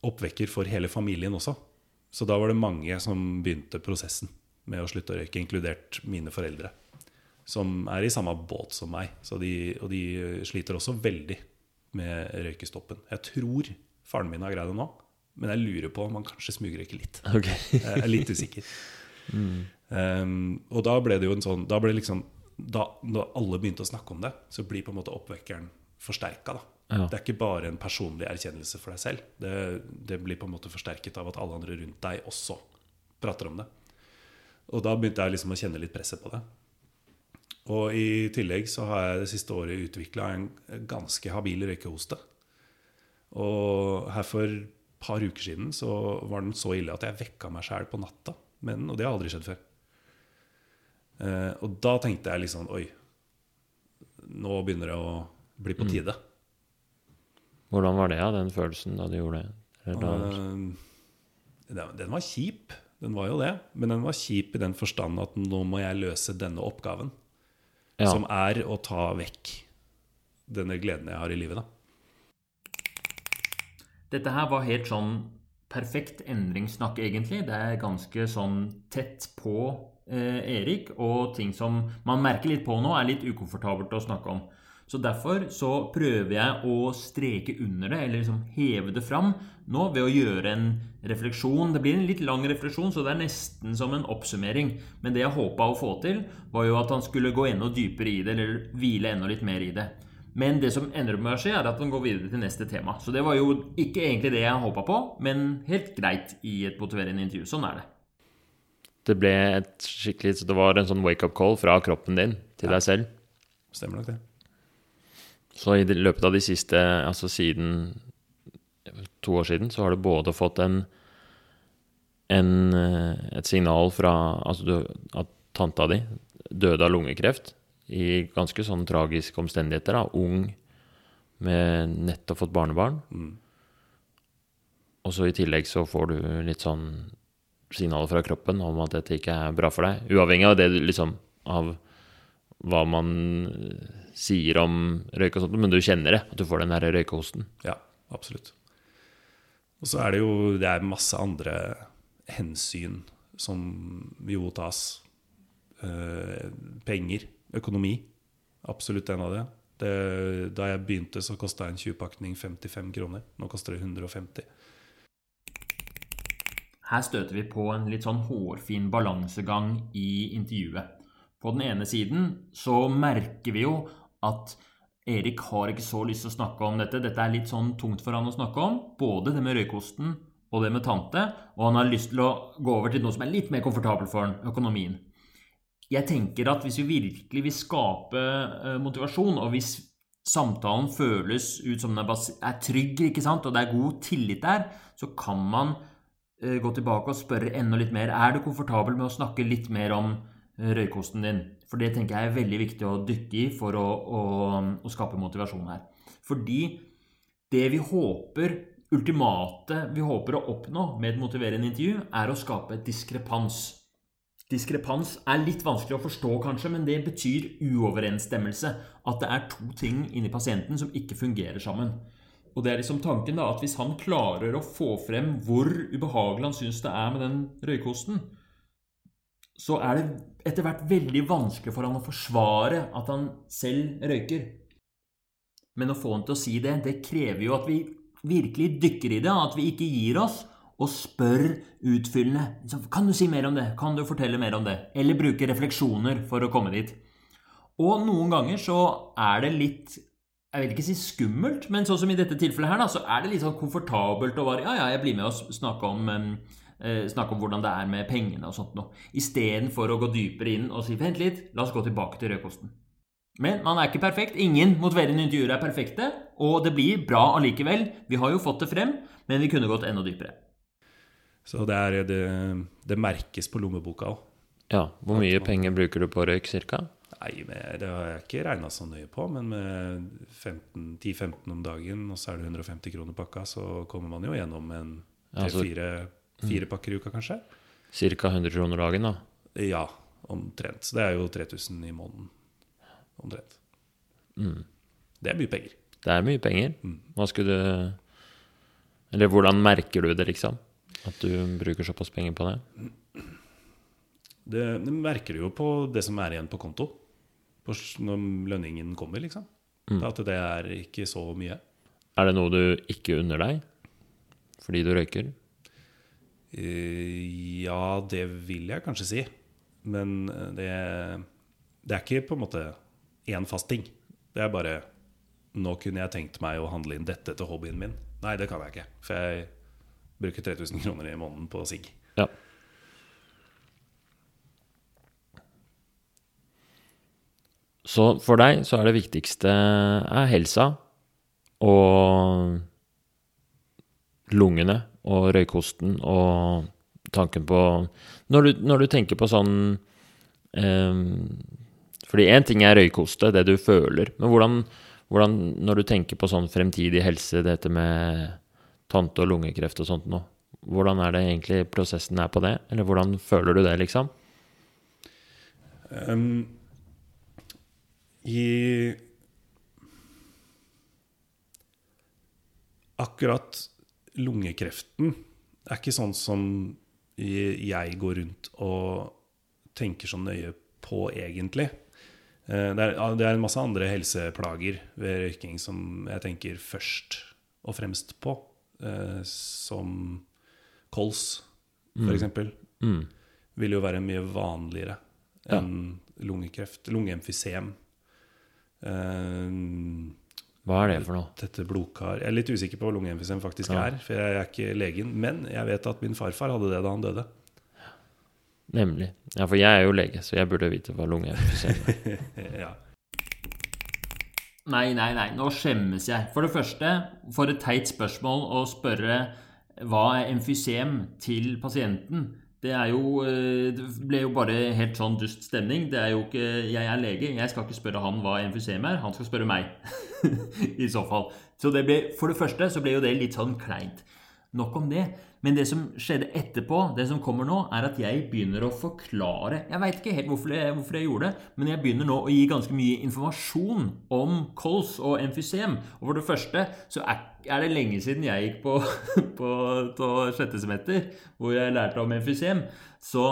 Speaker 3: oppvekker for hele familien også. Så da var det mange som begynte prosessen med å slutte å røyke, inkludert mine foreldre. Som er i samme båt som meg. De, og de sliter også veldig med røykestoppen. Jeg tror faren min har greid det nå, men jeg lurer på om han kanskje smugrøyker litt.
Speaker 2: Okay.
Speaker 3: jeg er litt usikker. Mm. Um, og da ble det jo en sånn da ble liksom, da, Når alle begynte å snakke om det, så blir på en måte oppvekkeren forsterka. Ja. Det er ikke bare en personlig erkjennelse for deg selv. Det, det, blir på en måte forsterket av at alle andre rundt deg også prater om det. Og da begynte jeg liksom å kjenne litt presset på det. Og i tillegg så har jeg det siste året utvikla en ganske habil røykehoste. Og her for et par uker siden så var den så ille at jeg vekka meg sjæl på natta. Men, og det har aldri skjedd før. Eh, og da tenkte jeg liksom Oi, nå begynner det å bli på mm. tide. Mm.
Speaker 2: Hvordan var det, ja, den følelsen da du gjorde det?
Speaker 3: Uh, den var kjip, den var jo det. Men den var kjip i den forstand at nå må jeg løse denne oppgaven. Ja. Som er å ta vekk denne gleden jeg har i livet, da.
Speaker 1: Dette her var helt sånn perfekt endringssnakk, egentlig. Det er ganske sånn tett på eh, Erik, og ting som man merker litt på nå, er litt ukomfortabelt å snakke om. Så derfor så prøver jeg å streke under det, eller liksom heve det fram nå ved å gjøre en refleksjon. Det blir en litt lang refleksjon, så det er nesten som en oppsummering. Men det jeg håpa å få til, var jo at han skulle gå enda dypere i det, eller hvile enda litt mer i det. Men det som ender med å skje, er at man går videre til neste tema. Så det var jo ikke egentlig det jeg håpa på, men helt greit i et motiverende intervju. Sånn er det.
Speaker 2: Det ble et skikkelig Så det var en sånn wake-up call fra kroppen din til ja. deg selv?
Speaker 3: Stemmer nok det.
Speaker 2: Så i løpet av de siste Altså siden to år siden, så har du både fått en, en et signal fra Altså du, at tanta di døde av lungekreft i ganske sånn tragiske omstendigheter. da, Ung, med nettopp fått barnebarn. Mm. Og så i tillegg så får du litt sånn signaler fra kroppen om at dette ikke er bra for deg. Uavhengig av det liksom av hva man sier om røyk og sånt, men du kjenner det, at du får den der røykehosten.
Speaker 3: Ja, absolutt. Og så er det jo det er masse andre hensyn som jo tas. Eh, penger, økonomi. Absolutt en av det. det da jeg begynte, så kosta en 20-pakning 55 kroner. Nå koster det 150.
Speaker 1: Her støter vi på en litt sånn hårfin balansegang i intervjuet. På den ene siden så merker vi jo at Erik har ikke så lyst til å snakke om dette. Dette er litt sånn tungt for han å snakke om. Både det med røykosten og det med tante, og han har lyst til å gå over til noe som er litt mer komfortabelt for han, økonomien. Jeg tenker at hvis vi virkelig vil skape eh, motivasjon, og hvis samtalen føles ut som den er, trygg, ikke sant, og det er god tillit der, så kan man eh, gå tilbake og spørre enda litt mer. Er du komfortabel med å snakke litt mer om eh, røykosten din? For det tenker jeg er veldig viktig å dykke i for å, å, å skape motivasjon her. Fordi det vi håper, ultimate vi håper å oppnå med et motiverende intervju, er å skape diskrepans. Diskrepans er litt vanskelig å forstå, kanskje, men det betyr uoverensstemmelse. At det er to ting inni pasienten som ikke fungerer sammen. Og det er liksom tanken da, at hvis han klarer å få frem hvor ubehagelig han syns det er med den røykosten, så er det etter hvert veldig vanskelig for han å forsvare at han selv røyker. Men å få han til å si det, det krever jo at vi virkelig dykker i det, at vi ikke gir oss og spør utfyllende. Kan du si mer om det? Kan du fortelle mer om det? Eller bruke refleksjoner for å komme dit. Og noen ganger så er det litt jeg vil ikke si skummelt, men sånn som i dette tilfellet her, da, så er det litt sånn komfortabelt å bare Ja, ja, jeg blir med og snakke om, eh, snakke om hvordan det er med pengene og sånt noe. Istedenfor å gå dypere inn og si vent litt, la oss gå tilbake til rødkosten. Men man er ikke perfekt. Ingen motiverende intervjuer er perfekte. Og det blir bra allikevel. Vi har jo fått det frem, men vi kunne gått enda dypere.
Speaker 3: Så det, er, det, det merkes på lommeboka òg.
Speaker 2: Ja, Hvor mye penger bruker du på røyk, cirka?
Speaker 3: Nei, det har jeg ikke regna så nøye på, men med 10-15 om dagen, og så er det 150 kroner pakka, så kommer man jo gjennom en tre-fire fire pakker i uka, kanskje.
Speaker 2: Cirka 100 kroner dagen, da.
Speaker 3: Ja, omtrent. Så det er jo 3000 i måneden. Omtrent.
Speaker 2: Mm.
Speaker 3: Det er mye penger.
Speaker 2: Det er mye penger.
Speaker 3: Mm.
Speaker 2: Hva skulle du Eller hvordan merker du det, liksom? At du bruker såpass penger på det?
Speaker 3: Det, det merker du jo på det som er igjen på konto. På, når lønningen kommer, liksom.
Speaker 2: Mm.
Speaker 3: At det er ikke så mye.
Speaker 2: Er det noe du ikke unner deg fordi du røyker?
Speaker 3: Uh, Ja, det vil jeg kanskje si. Men eh, det, det er ikke på en måte én fast ting. Det er bare Nå kunne jeg tenkt meg å handle inn dette til hobbyen min. Nei, det kan jeg ikke. For jeg bruker 3000 kroner i måneden på sigg.
Speaker 2: Ja. Så for deg så er det viktigste er helsa og lungene og røykosten og tanken på Når du, når du tenker på sånn eh, Fordi én ting er røykoste, det du føler, men hvordan, hvordan Når du tenker på sånn fremtidig helse, dette med tante- og lungekreft og sånt nå, hvordan er det egentlig prosessen er på det? Eller hvordan føler du det, liksom?
Speaker 3: Um, I Akkurat lungekreften er ikke sånn som jeg går rundt og tenker så nøye på, egentlig. Eh, Det er, det er en masse andre helseplager ved røyking som jeg tenker først og fremst på. Eh, Som kols, for eksempel
Speaker 2: Mm.
Speaker 3: vil jo være mye vanligere
Speaker 2: Ja.
Speaker 3: enn lungekreft. Lungeemfysem. Eh,
Speaker 2: Hva er det for noe?
Speaker 3: dette blodkar Jeg er litt usikker på hva lungeemfysem faktisk
Speaker 2: Ja.
Speaker 3: er, for jeg er ikke legen. Men jeg vet at min farfar hadde det da han døde.
Speaker 2: Nemlig. Ja, for jeg er jo lege, så jeg burde vite hva lungeemfysem er.
Speaker 3: ja.
Speaker 1: Nei, nei, nei, nå skjemmes jeg. For det første, for et teit spørsmål å spørre hva er emfysem til pasienten. Det er jo eh, Det ble jo bare helt sånn dust stemning. Det er jo ikke Jeg er lege, jeg skal ikke spørre han hva emfysem er. Han skal spørre meg. I så fall. Så det ble, for det første så ble jo det litt sånn kleint. Nok om det. Men det som skjedde etterpå, det som kommer nå, er at jeg begynner å forklare Jeg veit ikke helt hvorfor jeg, hvorfor jeg gjorde det, men jeg begynner nå å gi ganske mye informasjon om kols og emfysem. Og for det første så er, det lenge siden jeg gikk på, på, på sjette semester, hvor jeg lærte om emfysem. Så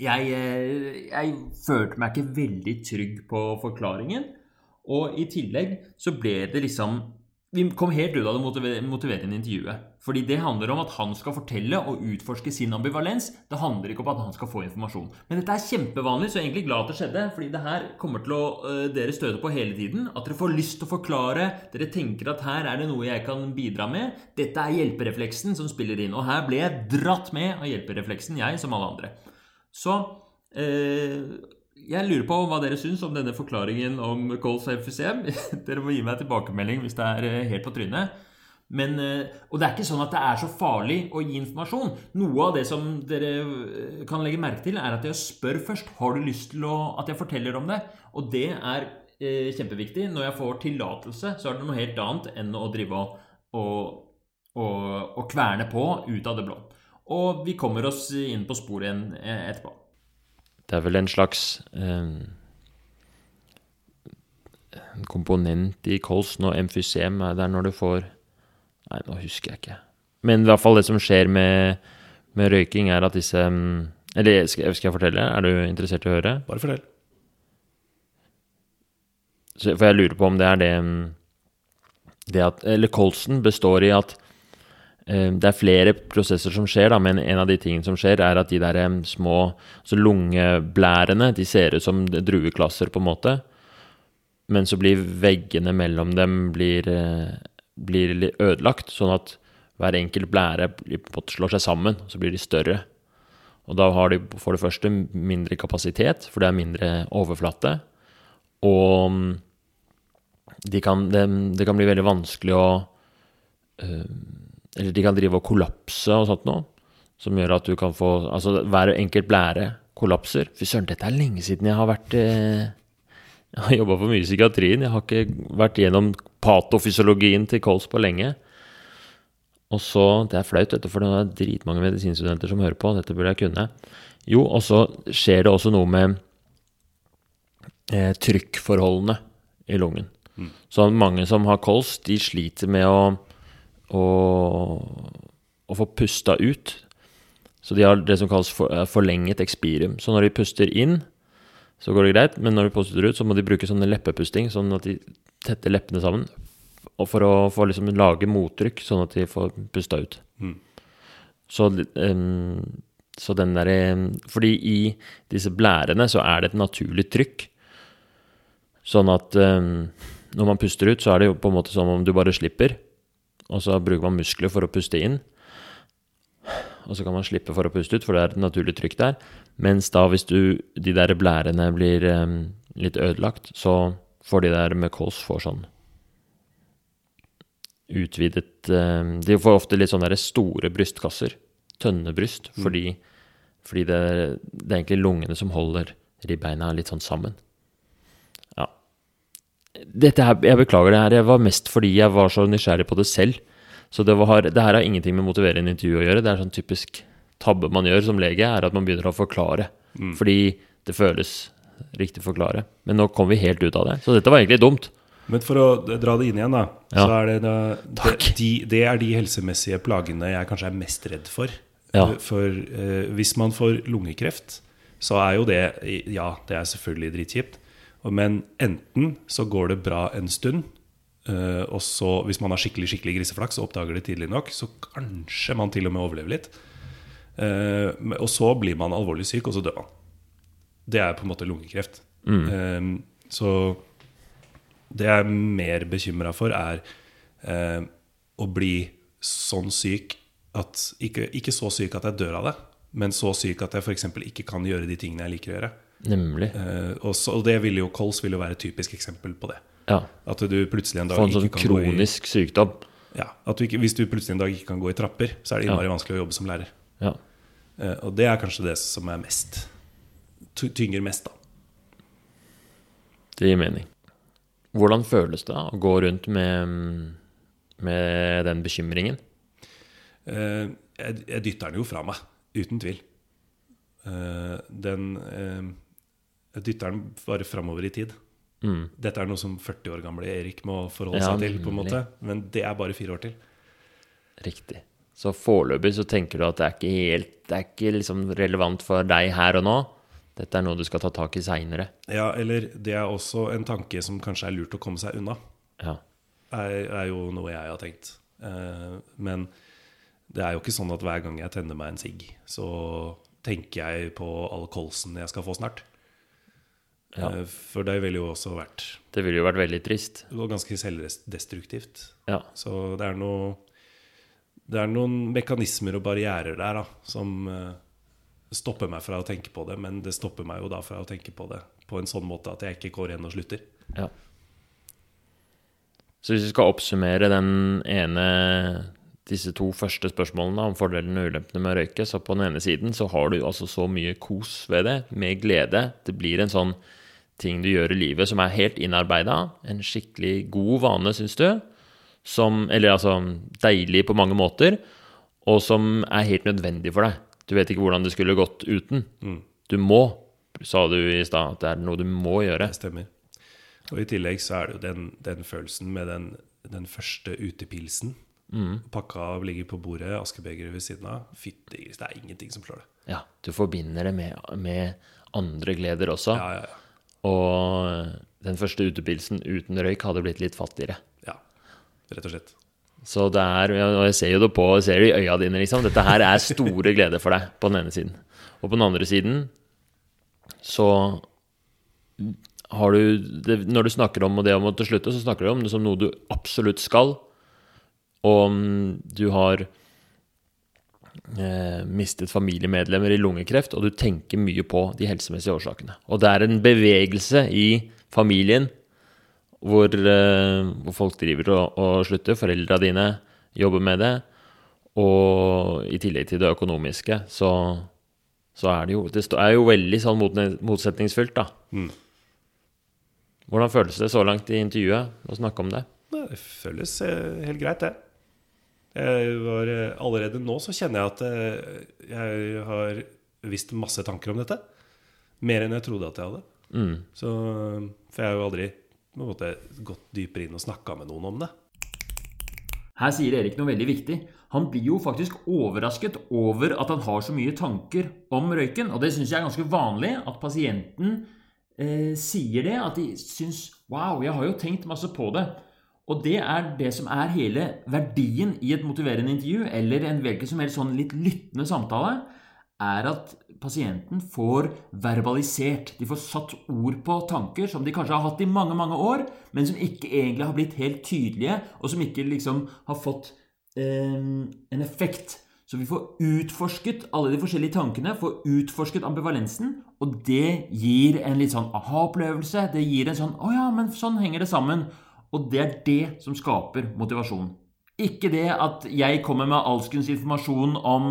Speaker 1: jeg, eh, jeg følte meg ikke veldig trygg på forklaringen. Og i tillegg så ble det liksom vi kom helt ut av det motiverende intervjuet. Fordi det handler om at han skal fortelle og utforske sin ambivalens. Det handler ikke om at han skal få informasjon. Men dette er kjempevanlig, så jeg er egentlig glad at det skjedde. Fordi det her kommer til å øh, dere støte på hele tiden. At dere får lyst til å forklare. Dere tenker at her er det noe jeg kan bidra med. Dette er hjelperefleksen som spiller inn. Og her ble jeg dratt med av hjelperefleksen, jeg som alle andre. Så eh, jeg lurer på hva dere syns om denne forklaringen om Coles FCM. dere må gi meg tilbakemelding hvis det er eh, helt på trynet. Men, eh, og det er ikke sånn at det er så farlig å gi informasjon. Noe av det som dere eh, kan legge merke til, er at jeg spør først har du lyst til å, at jeg forteller om det. Og det er eh, kjempeviktig. Når jeg får tillatelse, så er det noe helt annet enn å drive og, og, og, og kverne på ut av det blå. Og vi kommer oss inn på sporet igjen etterpå.
Speaker 2: Det er vel en slags eh, en komponent i kolsen og emfysem er der når du får Nei, nå husker jeg ikke. Men i hvert fall det som skjer med, med røyking, er at disse mm, Eller skal, skal jeg fortelle? Er du interessert i å høre?
Speaker 3: Bare fortell.
Speaker 2: Så, for jeg lurer på om det er det, mm, det at Eller kolsen består i at det er flere prosesser som skjer, da, men en av de tingene som skjer, er at de der små altså lungeblærene de ser ut som drueklasser, på en måte. Men så blir veggene mellom dem blir, eh, blir ødelagt, sånn at hver enkelt blære slår seg sammen, så blir de større. Og da har de for det første mindre kapasitet, for det er mindre overflate. Og mm, de kan, det, det kan bli veldig vanskelig å eh, Eller de kan drive og kollapse og sånt noe. Som gjør at du kan få Altså hver enkelt blære kollapser. Fy søren, dette er lenge siden jeg har vært eh, Jeg har jobba for mye i psykiatrien. Jeg har ikke vært gjennom patofysiologien til kols på lenge. Og så Det er flaut, dette, for det er dritmange medisinstudenter som hører på. Dette burde jeg kunne. Jo, og så skjer det også noe med eh, trykkforholdene i lungen. Så mange som har kols, de sliter med å, å, å få pusta ut. Så de har det som kalles for, eh, forlenget expirium. Så når de puster inn, så går det greit, men når de puster ut, så må de bruke sånne leppepusting, sånn at de tetter leppene sammen. Og for å få liksom lage mottrykk, sånn at de får pusta ut.
Speaker 3: Mm.
Speaker 2: Så, um, så den derre Fordi i disse blærene så er det et naturlig trykk. Sånn at um, når man puster ut, så er det jo på en måte som om du bare slipper. Og så bruker man muskler for å puste inn. Og så kan man slippe for å puste ut, for det er et naturlig trykk der. Mens da hvis du, de der blærene blir um, litt ødelagt, så får de der med kols får sånn utvidet um, De får ofte litt sånne der store brystkasser. Tønnebryst. Fordi, fordi det, det er egentlig lungene som holder ribbeina litt sånn sammen. Dette her, jeg beklager det her. Jeg var mest fordi jeg var så nysgjerrig på det selv. Så det, var, det her har ingenting med å motivere en intervju å gjøre. Det er sånn typisk tabbe man gjør som lege, er at man begynner å forklare. Fordi det føles riktig forklare. Men nå kom vi helt ut av det. Så dette var egentlig dumt.
Speaker 3: Men for å dra det inn igjen, da,
Speaker 2: Ja.
Speaker 3: så er det, det, de, det er de helsemessige plagene jeg kanskje er mest redd for.
Speaker 2: Ja.
Speaker 3: For eh, hvis man får lungekreft, så er jo det Ja, det er selvfølgelig dritkjipt. Men enten så går det bra en stund, eh, og så, hvis man har skikkelig skikkelig griseflaks og oppdager det tidlig nok, så kanskje man til og med overlever litt. Eh, og så blir man alvorlig syk, og så dør man. Det er på en måte lungekreft. Eh, så det jeg er mer bekymra for, er å bli sånn syk at ikke, ikke så syk at jeg dør av det, men så syk at jeg f.eks. ikke kan gjøre de tingene jeg liker å gjøre.
Speaker 2: Nemlig.
Speaker 3: Eh, og, så, og det vil jo kols vil jo være et typisk eksempel på det.
Speaker 2: Ja.
Speaker 3: At du plutselig en dag
Speaker 2: Få en sånn
Speaker 3: ikke kan gå i
Speaker 2: kronisk sykdom.
Speaker 3: ja, at du ikke, Hvis du plutselig en dag ikke kan gå i trapper, så er det innmari vanskelig å jobbe som lærer.
Speaker 2: Ja.
Speaker 3: Eh, og det er kanskje det som er mest tynger mest, da.
Speaker 2: Det gir mening. Hvordan føles det å gå rundt med, med den bekymringen?
Speaker 3: Eh, jeg, jeg dytter den jo fra meg, uten tvil. Uh, den eh, Jeg dytter den bare framover i tid.
Speaker 2: Mm.
Speaker 3: Dette er noe som 40 år gamle Erik må forholde
Speaker 2: Ja,
Speaker 3: seg til, på en måte. Men det er bare fire år til.
Speaker 2: Riktig. Så foreløpig så tenker du at det er ikke helt Det er ikke liksom relevant for deg her og nå. Dette er noe du skal ta tak i seinere.
Speaker 3: Ja, eller det er også en tanke som kanskje er lurt å komme seg unna.
Speaker 2: Ja.
Speaker 3: er, er jo noe jeg har tenkt. Eh, men det er jo ikke sånn at hver gang jeg tenner meg en sigg, så tenker jeg på all kolsen jeg skal få snart.
Speaker 2: Ja.
Speaker 3: Eh, For det ville jo også vært
Speaker 2: Det ville jo vært veldig trist.
Speaker 3: og ganske selvdestruktivt.
Speaker 2: Ja.
Speaker 3: Så det er noe Det er noen mekanismer og barrierer der da, som eh, stopper meg fra å tenke på det. Men det stopper meg jo da fra å tenke på det på en sånn måte at jeg ikke går igjen og slutter.
Speaker 2: Ja. Så hvis vi skal oppsummere den ene disse to første spørsmålene om fordelene og ulempene med å røyke, så på den ene siden så har du altså så mye kos ved det, med glede. Det blir en sånn ting du gjør i livet som er helt innarbeida. En skikkelig god vane, syns du. Som Eller altså deilig på mange måter, og som er helt nødvendig for deg. Du vet ikke hvordan det skulle gått uten. Du må, sa du i stad, at det er noe du må gjøre.
Speaker 3: Det stemmer. Og i tillegg så er det jo den, den følelsen med den, den første utepilsen. Pakka av ligger på bordet, askebegeret ved siden av. Fytti gris, det er ingenting som slår det.
Speaker 2: Ja, du forbinder det med, med andre gleder også.
Speaker 3: Ja, ja, ja.
Speaker 2: Og den første utepilsen uten røyk hadde blitt litt fattigere.
Speaker 3: ja. Rett og slett.
Speaker 2: Så det er, og jeg ser jo det på, jeg ser det i øya dine, liksom. Dette her er store gleder for deg, på den ene siden. Og på den andre siden så har du det, Når du snakker om det om å slutte, så snakker du om det som noe du absolutt skal. Og du har mistet familiemedlemmer i lungekreft, og du tenker mye på de helsemessige årsakene. Og det er en bevegelse i familien hvor, eh, hvor folk driver og, og slutter. Foreldra dine jobber med det. Og i tillegg til det økonomiske, så, så er det jo Det er jo veldig sånn mot, motsetningsfylt, da.
Speaker 3: Mm.
Speaker 2: Hvordan føles det så langt i intervjuet å snakke om det?
Speaker 3: Det føles eh, helt greit, det. Jeg var, eh, allerede nå så kjenner jeg at eh, jeg har visst masse tanker om dette. Mer enn jeg trodde at jeg hadde.
Speaker 2: Mm.
Speaker 3: Så, for jeg har jo aldri måte, gått dypere inn og snakka med noen om det.
Speaker 1: Her sier Erik noe veldig viktig. Han blir jo faktisk overrasket over at han har så mye tanker om røyken. Og det syns jeg er ganske vanlig, at pasienten eh, sier det. At de syns Wow, jeg har jo tenkt masse på det. Og det er det som er hele verdien i et motiverende intervju, eller en hvilken som helst sånn litt lyttende samtale, er at pasienten får verbalisert. De får satt ord på tanker som de kanskje har hatt i mange, mange år, men som ikke egentlig har blitt helt tydelige, og som ikke liksom har fått eh, en effekt. Så vi får utforsket alle de forskjellige tankene, får utforsket ambivalensen, og det gir en litt sånn aha-opplevelse. Det gir en sånn 'Å ja, men sånn henger det sammen'. Og det er det som skaper motivasjon. Ikke det at jeg kommer med alskens informasjon om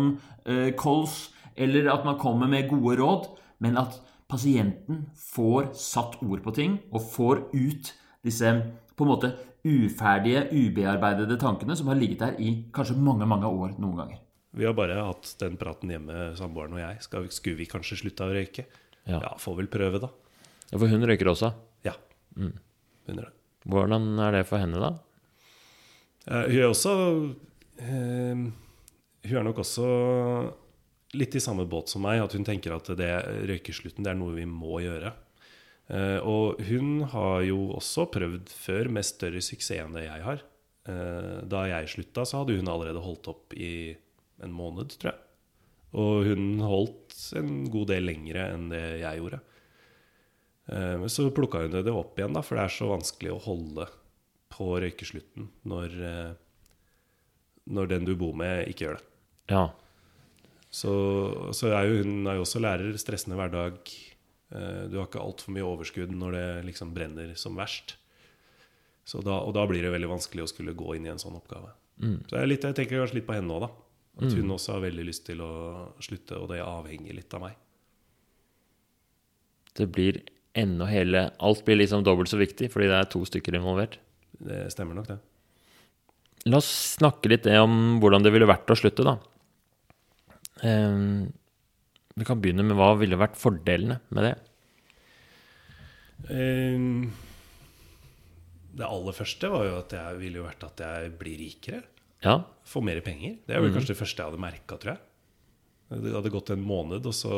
Speaker 1: eh, kols, eller at man kommer med gode råd, men at pasienten får satt ord på ting, og får ut disse på en måte uferdige, ubearbeidede tankene som har ligget der i kanskje mange, mange år noen ganger.
Speaker 3: Vi har bare hatt den praten hjemme, samboeren og jeg. Skal, skulle vi kanskje slutte å røyke?
Speaker 2: Ja.
Speaker 3: Ja, får vel prøve, da.
Speaker 2: Ja, For hun røyker også.
Speaker 3: Ja. Begynner det.
Speaker 2: Hvordan er det for henne, da?
Speaker 3: Uh, hun er også uh, Hun er nok også litt i samme båt som meg, at hun tenker at det røykeslutten det er noe vi må gjøre. Uh, og hun har jo også prøvd før med større suksess enn det jeg har. Uh, da jeg slutta, så hadde hun allerede holdt opp i en måned, tror jeg. Og hun holdt en god del lengre enn det jeg gjorde. Eh, Men så plukka hun det opp igjen, da, for det er så vanskelig å holde på røykeslutten når, eh, når den du bor med, ikke gjør det.
Speaker 2: Ja.
Speaker 3: Så, så er jo hun er jo også lærer, stressende hverdag. Eh, Du har ikke altfor mye overskudd når det liksom brenner som verst. Så da, og da blir det veldig vanskelig å skulle gå inn i en sånn oppgave. Så jeg, litt, jeg tenker kanskje litt på henne òg, da. At hun også har veldig lyst til å slutte, og det avhenger litt av meg.
Speaker 2: Det blir enda hele Alt blir liksom dobbelt så viktig fordi det er to stykker involvert.
Speaker 3: Det stemmer nok, det.
Speaker 2: La oss snakke litt om hvordan det ville vært å slutte, da. Ehm, vi kan begynne med hva ville vært fordelene med det.
Speaker 3: Eh, Det aller første var jo at jeg ville jo vært at jeg blir rikere.
Speaker 2: Ja,
Speaker 3: Få mer penger. Det er vel kanskje det første jeg hadde merka, tror jeg. Det hadde gått en måned, og så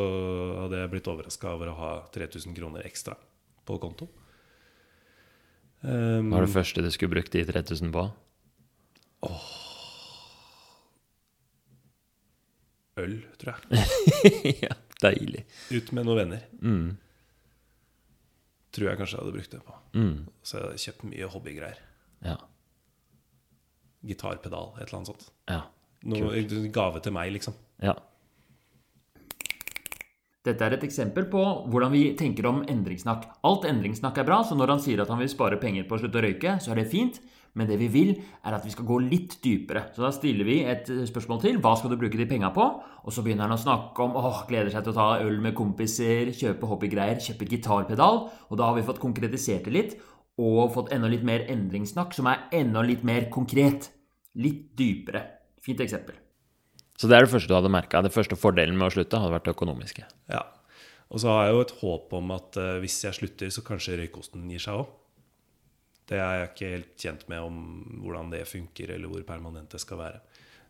Speaker 3: hadde jeg blitt overraska over å ha 3000 kroner ekstra på konto. Um,
Speaker 2: Hva var det første du skulle brukt de 3000 på?
Speaker 3: øl, tror jeg.
Speaker 2: ja, deilig.
Speaker 3: Ut med noen venner.
Speaker 2: Mm.
Speaker 3: Tror jeg kanskje jeg hadde brukt det på.
Speaker 2: Mm.
Speaker 3: Så jeg hadde kjøpt mye hobbygreier.
Speaker 2: Ja.
Speaker 3: Gitarpedal, et eller annet sånt.
Speaker 2: Ja.
Speaker 3: Noe gave til meg, liksom.
Speaker 2: Ja.
Speaker 1: Dette er et eksempel på hvordan vi tenker om endringssnakk. Alt endringssnakk er bra, så når han sier at han vil spare penger på å slutte å røyke, så er det fint. Men det vi vil, er at vi skal gå litt dypere. Så da stiller vi et spørsmål til. Hva skal du bruke de penga på? Og så begynner han å snakke om åh, gleder seg til å ta øl med kompiser, kjøpe hobbygreier, kjøpe gitarpedal. Og da har vi fått konkretisert det litt, og fått enda litt mer endringssnakk, som er enda litt mer konkret. Litt dypere. Fint eksempel.
Speaker 2: Så det er det første du hadde merka. Det første fordelen med å slutte hadde vært det økonomiske.
Speaker 3: Ja. Og så har jeg jo et håp om at uh, hvis jeg slutter, så kanskje røykosten gir seg òg. Det er jeg ikke helt kjent med om hvordan det funker, eller hvor permanent det skal være.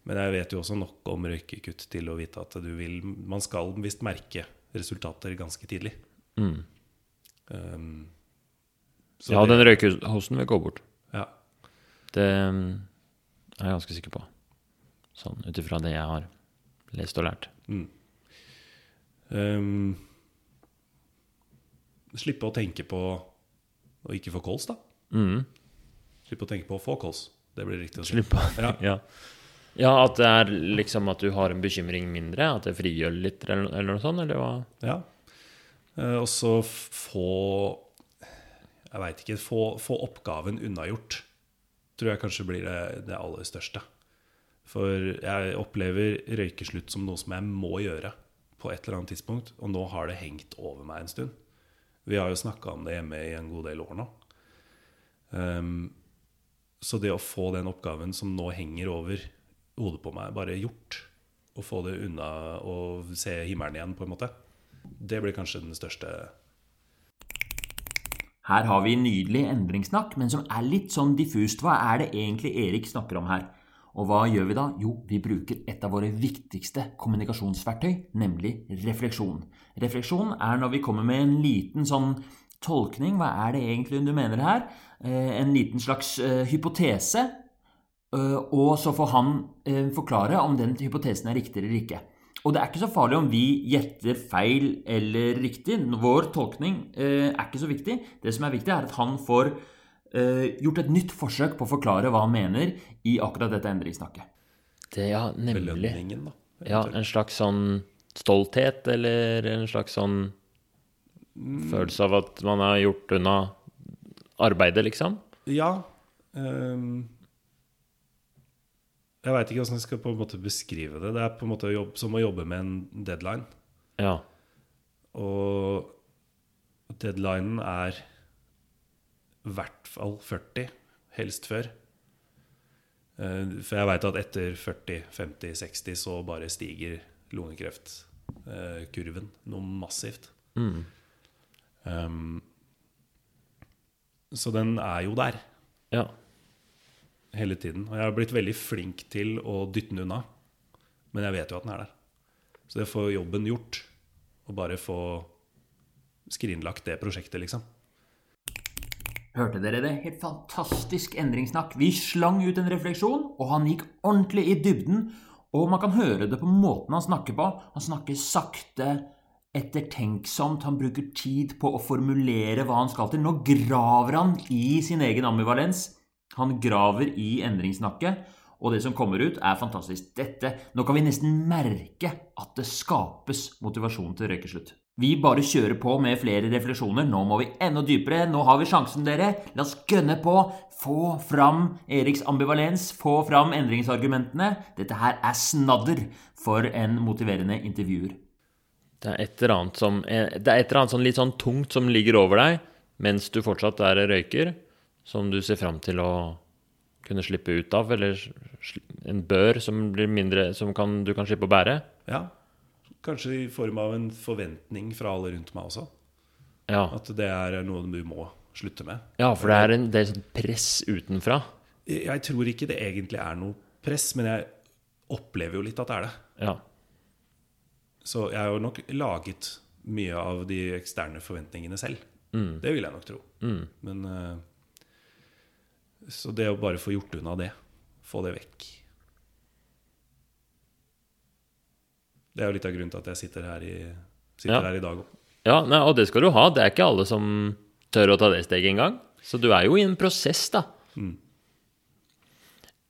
Speaker 3: Men jeg vet jo også nok om røykekutt til å vite at du vil Man skal visst merke resultater ganske tidlig.
Speaker 2: Mm.
Speaker 3: Um, så
Speaker 2: Ja,
Speaker 3: det-
Speaker 2: den røykehosten vil gå bort.
Speaker 3: ja.
Speaker 2: Det mm, er jeg ganske sikker på. Sånn ut ifra det jeg har lest og lært.
Speaker 3: Mm. Um, slippe å tenke på å ikke få kols, da.
Speaker 2: Mm.
Speaker 3: Slippe å tenke på å få kols. Det blir riktig å si.
Speaker 2: Slippe.
Speaker 3: Ja.
Speaker 2: ja. ja, at det er liksom at du har en bekymring mindre? At det frigjør litt, eller, eller noe sånt? Eller hva?
Speaker 3: Ja. Uh, og så få Jeg veit ikke. Få, få oppgaven unnagjort. Tror jeg kanskje blir det, det aller største. For jeg opplever røykeslutt som noe som jeg må gjøre på et eller annet tidspunkt. Og nå har det hengt over meg en stund. Vi har jo snakka om det hjemme i en god del år nå. Um, så det å få den oppgaven som nå henger over hodet på meg, bare gjort, og få det unna og se himmelen igjen, på en måte, det blir kanskje den største
Speaker 1: Her har vi nydelig endringssnakk, men som er litt sånn diffust. Hva er det egentlig Erik snakker om her? Og hva gjør vi da? Jo, vi bruker et av våre viktigste kommunikasjonsverktøy, nemlig refleksjon. Refleksjon er når vi kommer med en liten sånn tolkning. Hva er det egentlig du mener her? Eh, En liten slags eh, hypotese. Eh, Og så får han forklare om den hypotesen er riktig eller ikke. Og det er ikke så farlig om vi gjetter feil eller riktig. Vår tolkning er ikke så viktig. Det som er viktig, er at han får gjort et nytt forsøk på å forklare hva han mener i akkurat dette endringssnakket.
Speaker 2: Det, ja, nemlig.
Speaker 3: belønningen, da.
Speaker 2: Ja, en slags sånn stolthet, eller en slags sånn følelse av at man har gjort unna arbeidet, liksom?
Speaker 3: Ja. Um, jeg veit ikke hvordan jeg skal på en måte beskrive det. Det er på en måte jobb, som å jobbe med en deadline.
Speaker 2: Ja.
Speaker 3: Og deadlinen er i hvert fall 40, helst før. Eh, For jeg veit at etter 40, 50, 60 så bare stiger lungekreftkurven noe massivt.
Speaker 2: Mm.
Speaker 3: Um, så den er jo der
Speaker 2: Ja.
Speaker 3: hele tiden. Og jeg har blitt veldig flink til å dytte den unna. Men jeg vet jo at den er der. Så det får jobben gjort. Og bare få skrinlagt det prosjektet, liksom.
Speaker 1: Hørte dere det? Helt fantastisk endringssnakk. Vi slang ut en refleksjon, og han gikk ordentlig i dybden. Og man kan høre det på måten han snakker på. Han snakker sakte, ettertenksomt. Han bruker tid på å formulere hva han skal til. Nå graver han i sin egen ambivalens. Han graver i endringssnakket. Og det som kommer ut, er fantastisk. Dette, Nå kan vi nesten merke at det skapes motivasjon til røykeslutt. Vi bare kjører på med flere refleksjoner. Nå må vi enda dypere. Nå har vi sjansen, dere. La oss gønne på. Få fram Eriks ambivalens. Få fram endringsargumentene. Dette her er snadder for en motiverende intervjuer.
Speaker 2: Det er et eller annet som eh, Det er et eller annet sånn litt sånn tungt som ligger over deg mens du fortsatt er røyker, som du ser fram til å kunne slippe ut av, eller en bør som blir mindre Som kan, du kan slippe å bære.
Speaker 3: Ja. Kanskje i form av en forventning fra alle rundt meg også.
Speaker 2: Ja,
Speaker 3: At det er noe du må slutte med.
Speaker 2: ja for det er en del press utenfra.
Speaker 3: Jeg jeg tror ikke det egentlig er noe press, men jeg opplever jo litt at det er det.
Speaker 2: Ja.
Speaker 3: Så jeg har jo nok laget mye av de eksterne forventningene selv. Det vil jeg nok tro. Men eh, Så det å bare få gjort unna det, få det vekk Det er jo litt av grunnen til at jeg sitter her i, sitter
Speaker 2: Ja.
Speaker 3: her i dag òg.
Speaker 2: Ja, nei, og det skal du ha. Det er ikke alle som tør å ta det steget engang. Så du er jo i en prosess, da.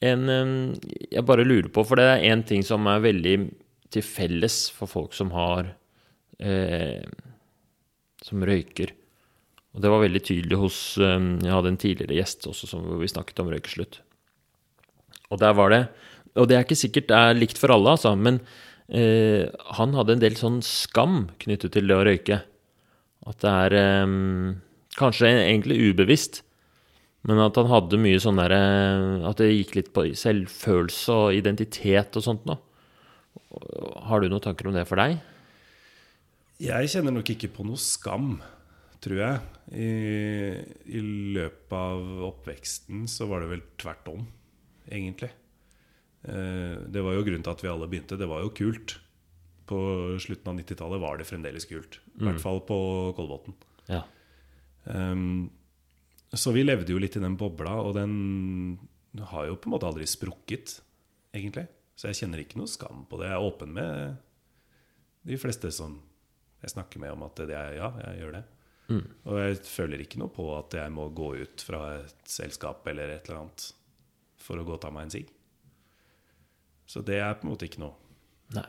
Speaker 2: En, eh, jeg bare lurer på, for det er én ting som er veldig til felles for folk som har eh, Som røyker. Og det var veldig tydelig hos Jeg hadde en tidligere gjest også som vi snakket om røykeslutt. Og der var det Og det er ikke sikkert det er likt for alle, altså, men han hadde en del sånn skam knyttet til det å røyke. At det er eh, kanskje egentlig ubevisst, men at han hadde mye sånn derre At det gikk litt på selvfølelse og identitet og sånt noe. Har du noen tanker om det for deg?
Speaker 3: Jeg kjenner nok ikke på noe skam, tror jeg. I, I løpet av oppveksten så var det vel tvert om, egentlig. Eh, Det var jo grunnen til at vi alle begynte. Det var jo kult. På slutten av 90-tallet var det fremdeles kult. I hvert fall på Kolbotn.
Speaker 2: Ja.
Speaker 3: Um, så vi levde jo litt i den bobla, og den har jo på en måte aldri sprukket, egentlig. Så jeg kjenner ikke noe skam på det. Jeg er åpen med de fleste som jeg snakker med om at det er, ja, jeg gjør det. Og jeg føler ikke noe på at jeg må gå ut fra et selskap eller et eller annet for å gå og ta meg en sigg. Så det er på en måte ikke noe.
Speaker 2: Nei.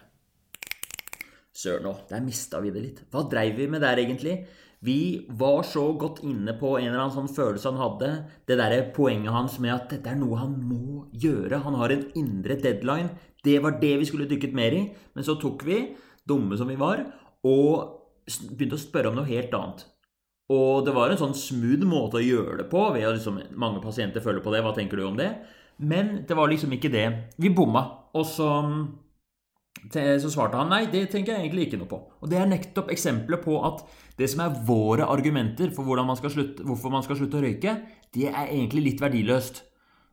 Speaker 1: Søren òg, der mista vi det litt. Hva dreiv vi med der, egentlig? Vi var så godt inne på en eller annen sånn følelse han hadde. Det derre poenget hans med at dette er noe han må gjøre. Han har en indre deadline. Det var det vi skulle dykket mer i. Men så tok vi, dumme som vi var, og begynte å spørre om noe helt annet. Og det var en sånn smooth måte å gjøre det på. ved at liksom, Mange pasienter føler på det. Hva tenker du om det? Men det var liksom ikke det. Vi bomma. Og så så svarte han nei, det tenker jeg egentlig ikke noe på. Og det er nettopp eksempelet på at det som er våre argumenter for man slutte, hvorfor man skal slutte å røyke, det er egentlig litt verdiløst.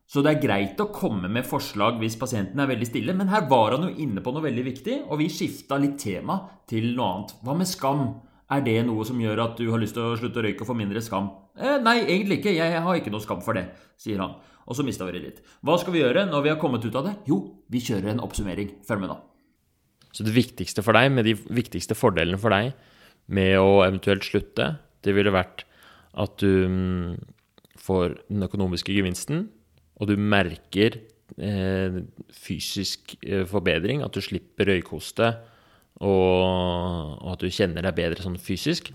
Speaker 1: Så det er greit å komme med forslag hvis pasienten er veldig stille, men her var han jo inne på noe veldig viktig, og vi skifta litt tema til noe annet. Hva med skam? Er det noe som gjør at du har lyst til å slutte å røyke og få mindre skam? Eh, nei, egentlig ikke. Jeg har ikke noe skam for det, sier han. Og så mista vi det litt. Hva skal vi gjøre når vi har kommet ut av det? Jo, vi kjører en oppsummering. Følg med nå.
Speaker 2: Så det viktigste for deg, med de viktigste fordelene for deg med å eventuelt slutte, det ville vært at du mm, får den økonomiske gevinsten, og du merker eh, fysisk eh, forbedring, at du slipper røykhoste, og, og at du kjenner deg bedre sånn fysisk.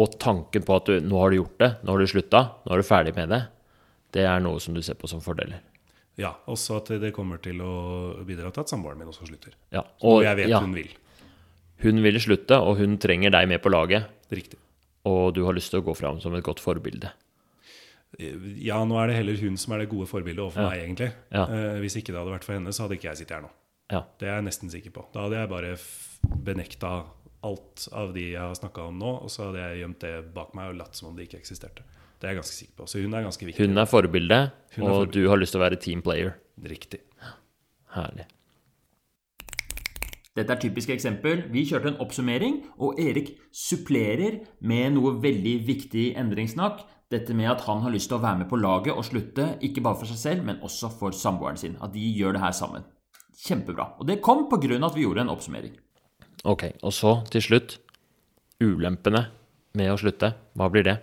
Speaker 2: Og tanken på at du, nå har du gjort det, nå har du slutta, nå er du ferdig med det, det er noe som du ser på som fordeler.
Speaker 3: Ja, også at det kommer til å bidra til at samboeren min også slutter.
Speaker 2: Ja,
Speaker 3: Og jeg vet
Speaker 2: ja,
Speaker 3: hun vil.
Speaker 2: hun vil slutte, og hun trenger deg med på laget.
Speaker 3: Riktig.
Speaker 2: Og du har lyst til å gå fram som et godt forbilde.
Speaker 3: Ja, nå er det heller hun som er det gode forbildet overfor
Speaker 2: Ja.
Speaker 3: meg, egentlig.
Speaker 2: Ja.
Speaker 3: Eh, hvis ikke det hadde vært for henne, så hadde ikke jeg sittet her nå.
Speaker 2: Ja.
Speaker 3: Det er jeg nesten sikker på. Da hadde jeg bare benekta alt av de jeg har snakka om nå, og så hadde jeg gjemt det bak meg og latt som om det ikke eksisterte. Det er jeg ganske sikker på. Så hun er ganske viktig.
Speaker 2: Hun er forbildet,
Speaker 3: Hun er
Speaker 2: og
Speaker 3: forbildet.
Speaker 2: du har lyst til å være team player.
Speaker 3: Riktig.
Speaker 2: Herlig.
Speaker 1: Dette er et typisk eksempel. Vi kjørte en oppsummering, og Erik supplerer med noe veldig viktig endringssnakk. Dette med at han har lyst til å være med på laget og slutte, ikke bare for seg selv, men også for samboeren sin. At de gjør det her sammen. Kjempebra. Og det kom på grunn av at vi gjorde en oppsummering.
Speaker 2: Ok, og så til slutt ulempene med å slutte. Hva blir det?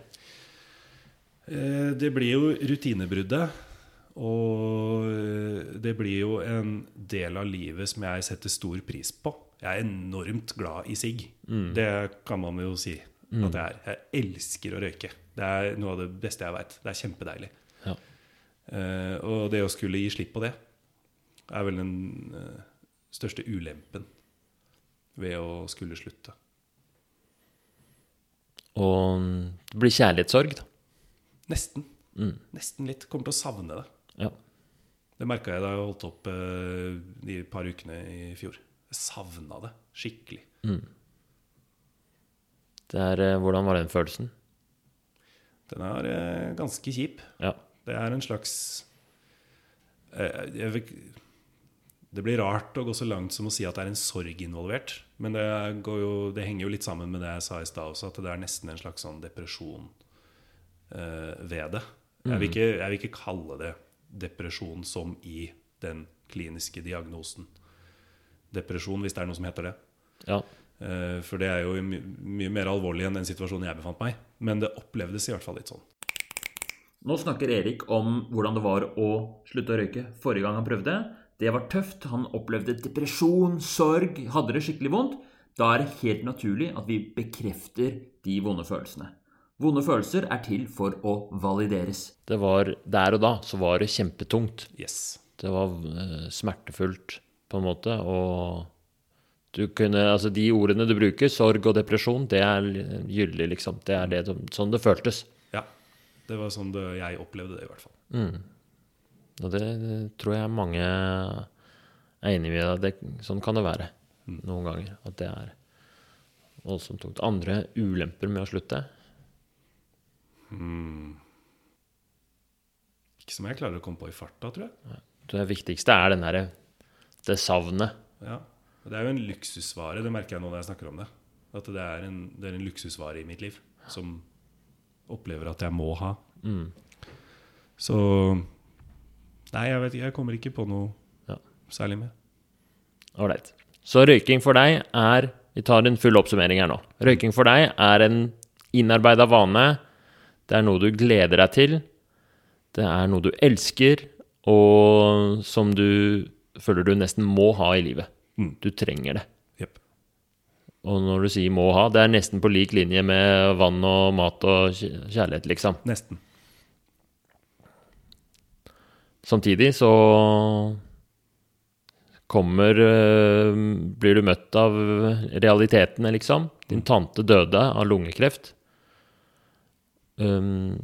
Speaker 3: Eh, Det blir jo rutinebruddet. Og eh, det blir jo en del av livet som jeg setter stor pris på. Jeg er enormt glad i sigg. Det kan man jo si at jeg er. Jeg elsker å røyke. Det er noe av det beste jeg veit. Det er kjempedeilig.
Speaker 2: Ja.
Speaker 3: Uh, og det å skulle gi slipp på det er vel den uh, største ulempen ved å skulle slutte.
Speaker 2: Og det blir kjærlighetssorg, da.
Speaker 3: Nesten. Nesten litt. Kommer til å savne det.
Speaker 2: Ja.
Speaker 3: Det merka jeg da jeg holdt opp eh, de par ukene i fjor. Jeg savna det skikkelig.
Speaker 2: Det er, eh, hvordan var den følelsen?
Speaker 3: Den er eh, ganske kjip.
Speaker 2: Ja.
Speaker 3: Det er en slags jeg Det blir rart å gå så langt som å si at det er en sorg involvert. Men det, går jo, det henger jo litt sammen med det jeg sa i stad også, at det er nesten en slags sånn depresjon ved det. Jeg vil, ikke, jeg vil ikke kalle det depresjon som i den kliniske diagnosen. Depresjon, hvis det er noe som heter det.
Speaker 2: Ja.
Speaker 3: Eh, For det er jo my mye mer alvorlig enn den situasjonen jeg befant meg. Men det opplevdes i hvert fall litt sånn.
Speaker 1: Nå snakker Erik om hvordan det var å slutte å røyke forrige gang han prøvde. Det var tøft. Han opplevde depresjon, sorg, hadde det skikkelig vondt. Da er det helt naturlig at vi bekrefter de vonde følelsene. Vonde følelser er til for å valideres.
Speaker 2: Det var Der og da så var det kjempetungt.
Speaker 3: Yes.
Speaker 2: Det var eh, smertefullt, på en måte, og du kunne Altså, de ordene du bruker, sorg og depresjon, det er gyldig, liksom. Det er det, som- sånn det føltes.
Speaker 3: Ja. Det var sånn det, jeg opplevde det, i hvert fall.
Speaker 2: Og det tror jeg mange er enig i. at Det, sånn kan det være noen ganger. At det er voldsomt tungt. Andre ulemper med å slutte?
Speaker 3: Ikke som jeg klarer å komme på i farta, tror jeg.
Speaker 2: Det viktigste er den derre Det savnet.
Speaker 3: Ja. Det er jo en luksusvare, det merker jeg nå når jeg snakker om det. At det er en, det er en luksusvare i mitt liv som opplever at jeg må ha. Så Nei, jeg vet ikke. Jeg kommer ikke på noe
Speaker 2: Ja.
Speaker 3: særlig med.
Speaker 2: Ålreit. Så røyking for deg er Vi tar en full oppsummering her nå. Røyking for deg er en innarbeida vane. Det er noe du gleder deg til. Det er noe du elsker, og som du føler du nesten må ha i livet.
Speaker 3: Mm.
Speaker 2: Du trenger det.
Speaker 3: Yep.
Speaker 2: Og når du sier 'må ha', det er nesten på lik linje med vann og mat og kjærlighet, liksom.
Speaker 3: Nesten.
Speaker 2: Samtidig så kommer øh, Blir du møtt av realitetene, liksom. Din tante døde av lungekreft. Um,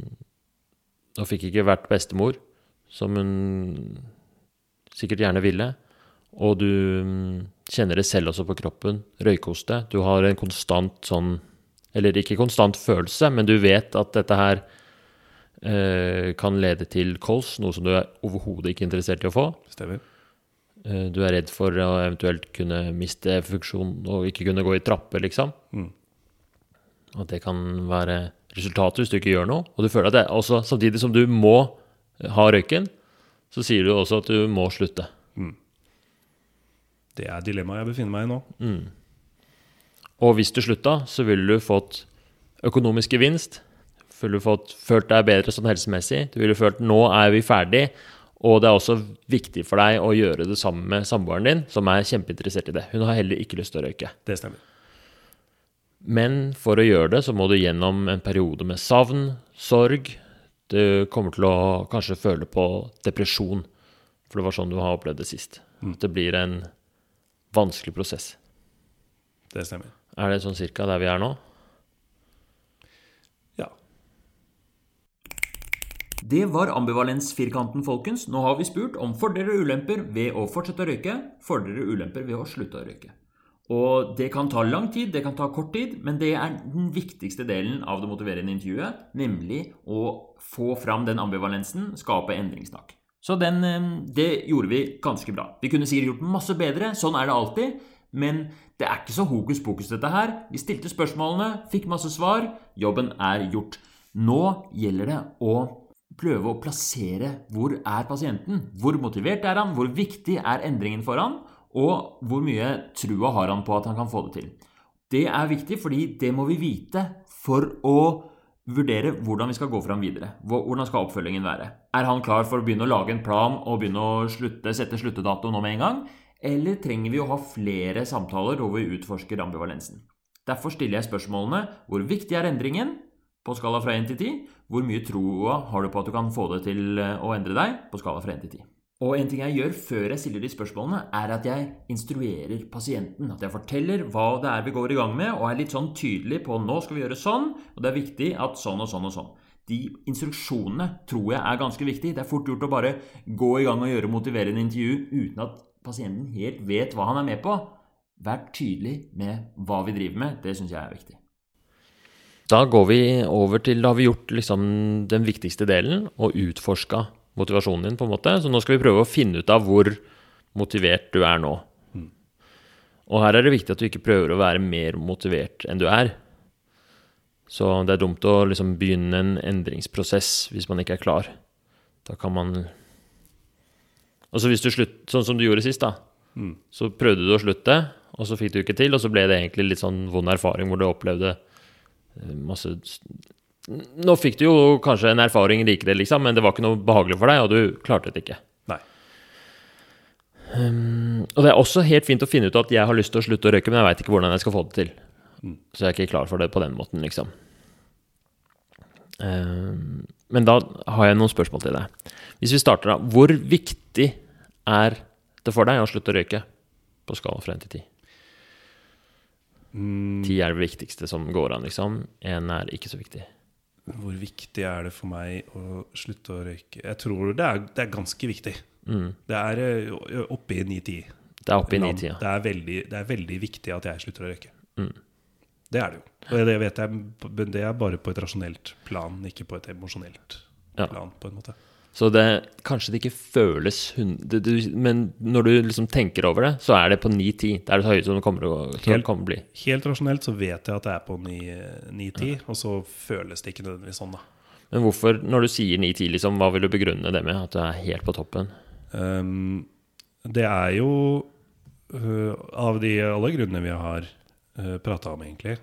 Speaker 2: og fikk ikke vært bestemor, som hun sikkert gjerne ville. Og du mm, kjenner det selv også på kroppen. Røykoste. Du har en konstant sånn Eller ikke konstant følelse, men du vet at dette her eh, kan lede til kols, noe som du er overhodet ikke interessert i å få.
Speaker 3: Stemmer.
Speaker 2: Eh, Du er redd for å eventuelt kunne miste funksjon og ikke kunne gå i trapper, liksom.
Speaker 3: Mm.
Speaker 2: At det kan være resultatet hvis du ikke gjør noe. Og du føler at det også, samtidig som du må ha røyken, så sier du også at du må slutte.
Speaker 3: Det er dilemmaet jeg befinner meg i nå.
Speaker 2: Og hvis du slutta, så ville du fått økonomisk gevinst. Ville du fått, følt deg bedre sånn helsemessig. Du ville følt nå er vi ferdig. Og det er også viktig for deg å gjøre det sammen med samboeren din, som er kjempeinteressert i det. Hun har heller ikke lyst til å røyke.
Speaker 3: Det stemmer.
Speaker 2: Men for å gjøre det, så må du gjennom en periode med savn, sorg. Du kommer til å kanskje føle på depresjon, for det var sånn du har opplevd det sist. Mm. det blir en vanskelig prosess.
Speaker 3: Det stemmer.
Speaker 2: Er det sånn cirka der vi er nå?
Speaker 3: Ja.
Speaker 1: Det var ambivalensfirkanten, folkens. Nå har vi spurt om fordeler og ulemper ved å fortsette å røyke, fordeler og ulemper ved å slutte å røyke. Og det kan ta lang tid, det kan ta kort tid, men det er den viktigste delen av det motiverende intervjuet, nemlig å få fram den ambivalensen, skape endringssnakk. Så den, eh, det gjorde vi ganske bra. Vi kunne sikkert gjort masse bedre, sånn er det alltid, men det er ikke så hokus pokus dette her. Vi stilte spørsmålene, fikk masse svar, jobben er gjort. Nå gjelder det å prøve å plassere hvor er pasienten. Hvor motivert er han? Hvor viktig er endringen for han? Og hvor mye trua har han på at han kan få det til? Det er viktig, fordi det må vi vite for å vurdere hvordan vi skal gå fram videre. Hvordan skal oppfølgingen være? Er han klar for å begynne å lage en plan og begynne å slutte, sette sluttedato nå med en gang? Eller trenger vi å ha flere samtaler hvor vi utforsker ambivalensen? Derfor stiller jeg spørsmålene hvor viktig er endringen på skala fra 1 til 10? Hvor mye troa har du på at du kan få det til eh, å endre deg på skala fra 1 til 10? Og en ting jeg gjør før jeg stiller de spørsmålene, er at jeg instruerer pasienten. At jeg forteller hva det er vi går i gang med, og er litt sånn tydelig på nå skal vi gjøre sånn, og det er viktig at sånn og sånn og sånn. De instruksjonene tror jeg er ganske viktig. Det er fort gjort å bare gå i gang og gjøre motiverende intervju uten at pasienten helt vet hva han er med på. Vær tydelig med hva vi driver med. Det syns jeg er viktig.
Speaker 2: Da går vi over til Da har vi gjort liksom den viktigste delen og utforska motivasjonen din, på en måte. Så nå skal vi prøve å finne ut av hvor motivert du er nå. Og her er det viktig at du ikke prøver å være mer motivert enn du er. Så det er dumt å liksom begynne en endringsprosess hvis man ikke er klar. Da kan man Og så hvis du slutt, sånn som du gjorde sist, da. Så prøvde du å slutte, og så fikk du ikke til, og så ble det egentlig litt sånn vond erfaring hvor du opplevde eh, masse Nå fikk du jo kanskje en erfaring likevel, liksom, men det var ikke noe behagelig for deg, og du klarte det ikke.
Speaker 3: Nei.
Speaker 2: Og det er også helt fint å finne ut at jeg har lyst til å slutte å røyke, men jeg veit ikke hvordan jeg skal få det til. Så jeg er ikke klar for det på den måten, liksom. Um, Men da har jeg noen spørsmål til deg. Hvis vi starter da, hvor viktig er det for deg å slutte å røyke på skala fra 1 til 10?
Speaker 3: Mm,
Speaker 2: er det viktigste som går an, liksom. Én er ikke så viktig.
Speaker 3: Hvor viktig er det for meg å slutte å røyke? Jeg tror det er, det er ganske viktig.
Speaker 2: Mm.
Speaker 3: Det er oppe i 9-10.
Speaker 2: Det er oppe i
Speaker 3: land.
Speaker 2: 9-10, ja.
Speaker 3: Det, er veldig- det er veldig viktig at jeg slutter å røyke.
Speaker 2: Mm.
Speaker 3: Det er det jo. Og det vet jeg, men det er bare på et rasjonelt plan, ikke på et emosjonelt
Speaker 2: Ja.
Speaker 3: plan, på en måte.
Speaker 2: Så det, kanskje det ikke føles det, det, Men når du liksom tenker over det, så er det på 9-10. Det er det høyeste som det kommer til å- bli.
Speaker 3: Helt rasjonelt så vet jeg at det er på 9-10, og så føles det ikke nødvendigvis sånn, da.
Speaker 2: Men hvorfor, når du sier 9-10, liksom, hva vil du begrunne det med? At du er helt på toppen?
Speaker 3: Um, det er jo uh, av de alle grunnene vi har uh, prata om, egentlig,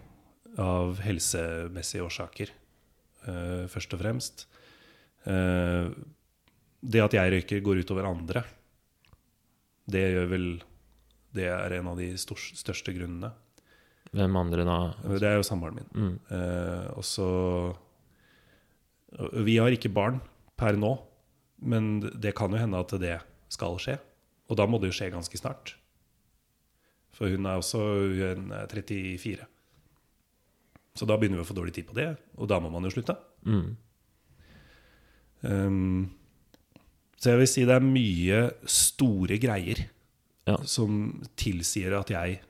Speaker 3: av helsemessige årsaker, uh, først og fremst. Uh, det at jeg røyker, går utover andre. Det gjør vel Det er en av de største grunnene.
Speaker 2: Hvem andre da?
Speaker 3: Det er jo samboeren min.
Speaker 2: Mm.
Speaker 3: Eh, og så Vi har ikke barn per nå, men det kan jo hende at det skal skje. Og da må det jo skje ganske snart. For hun er også hun er 34. Så da begynner vi å få dårlig tid på det, og da må man jo slutte.
Speaker 2: Mm.
Speaker 3: Um, så jeg vil si det er mye store greier
Speaker 2: Ja.
Speaker 3: som tilsier at jeg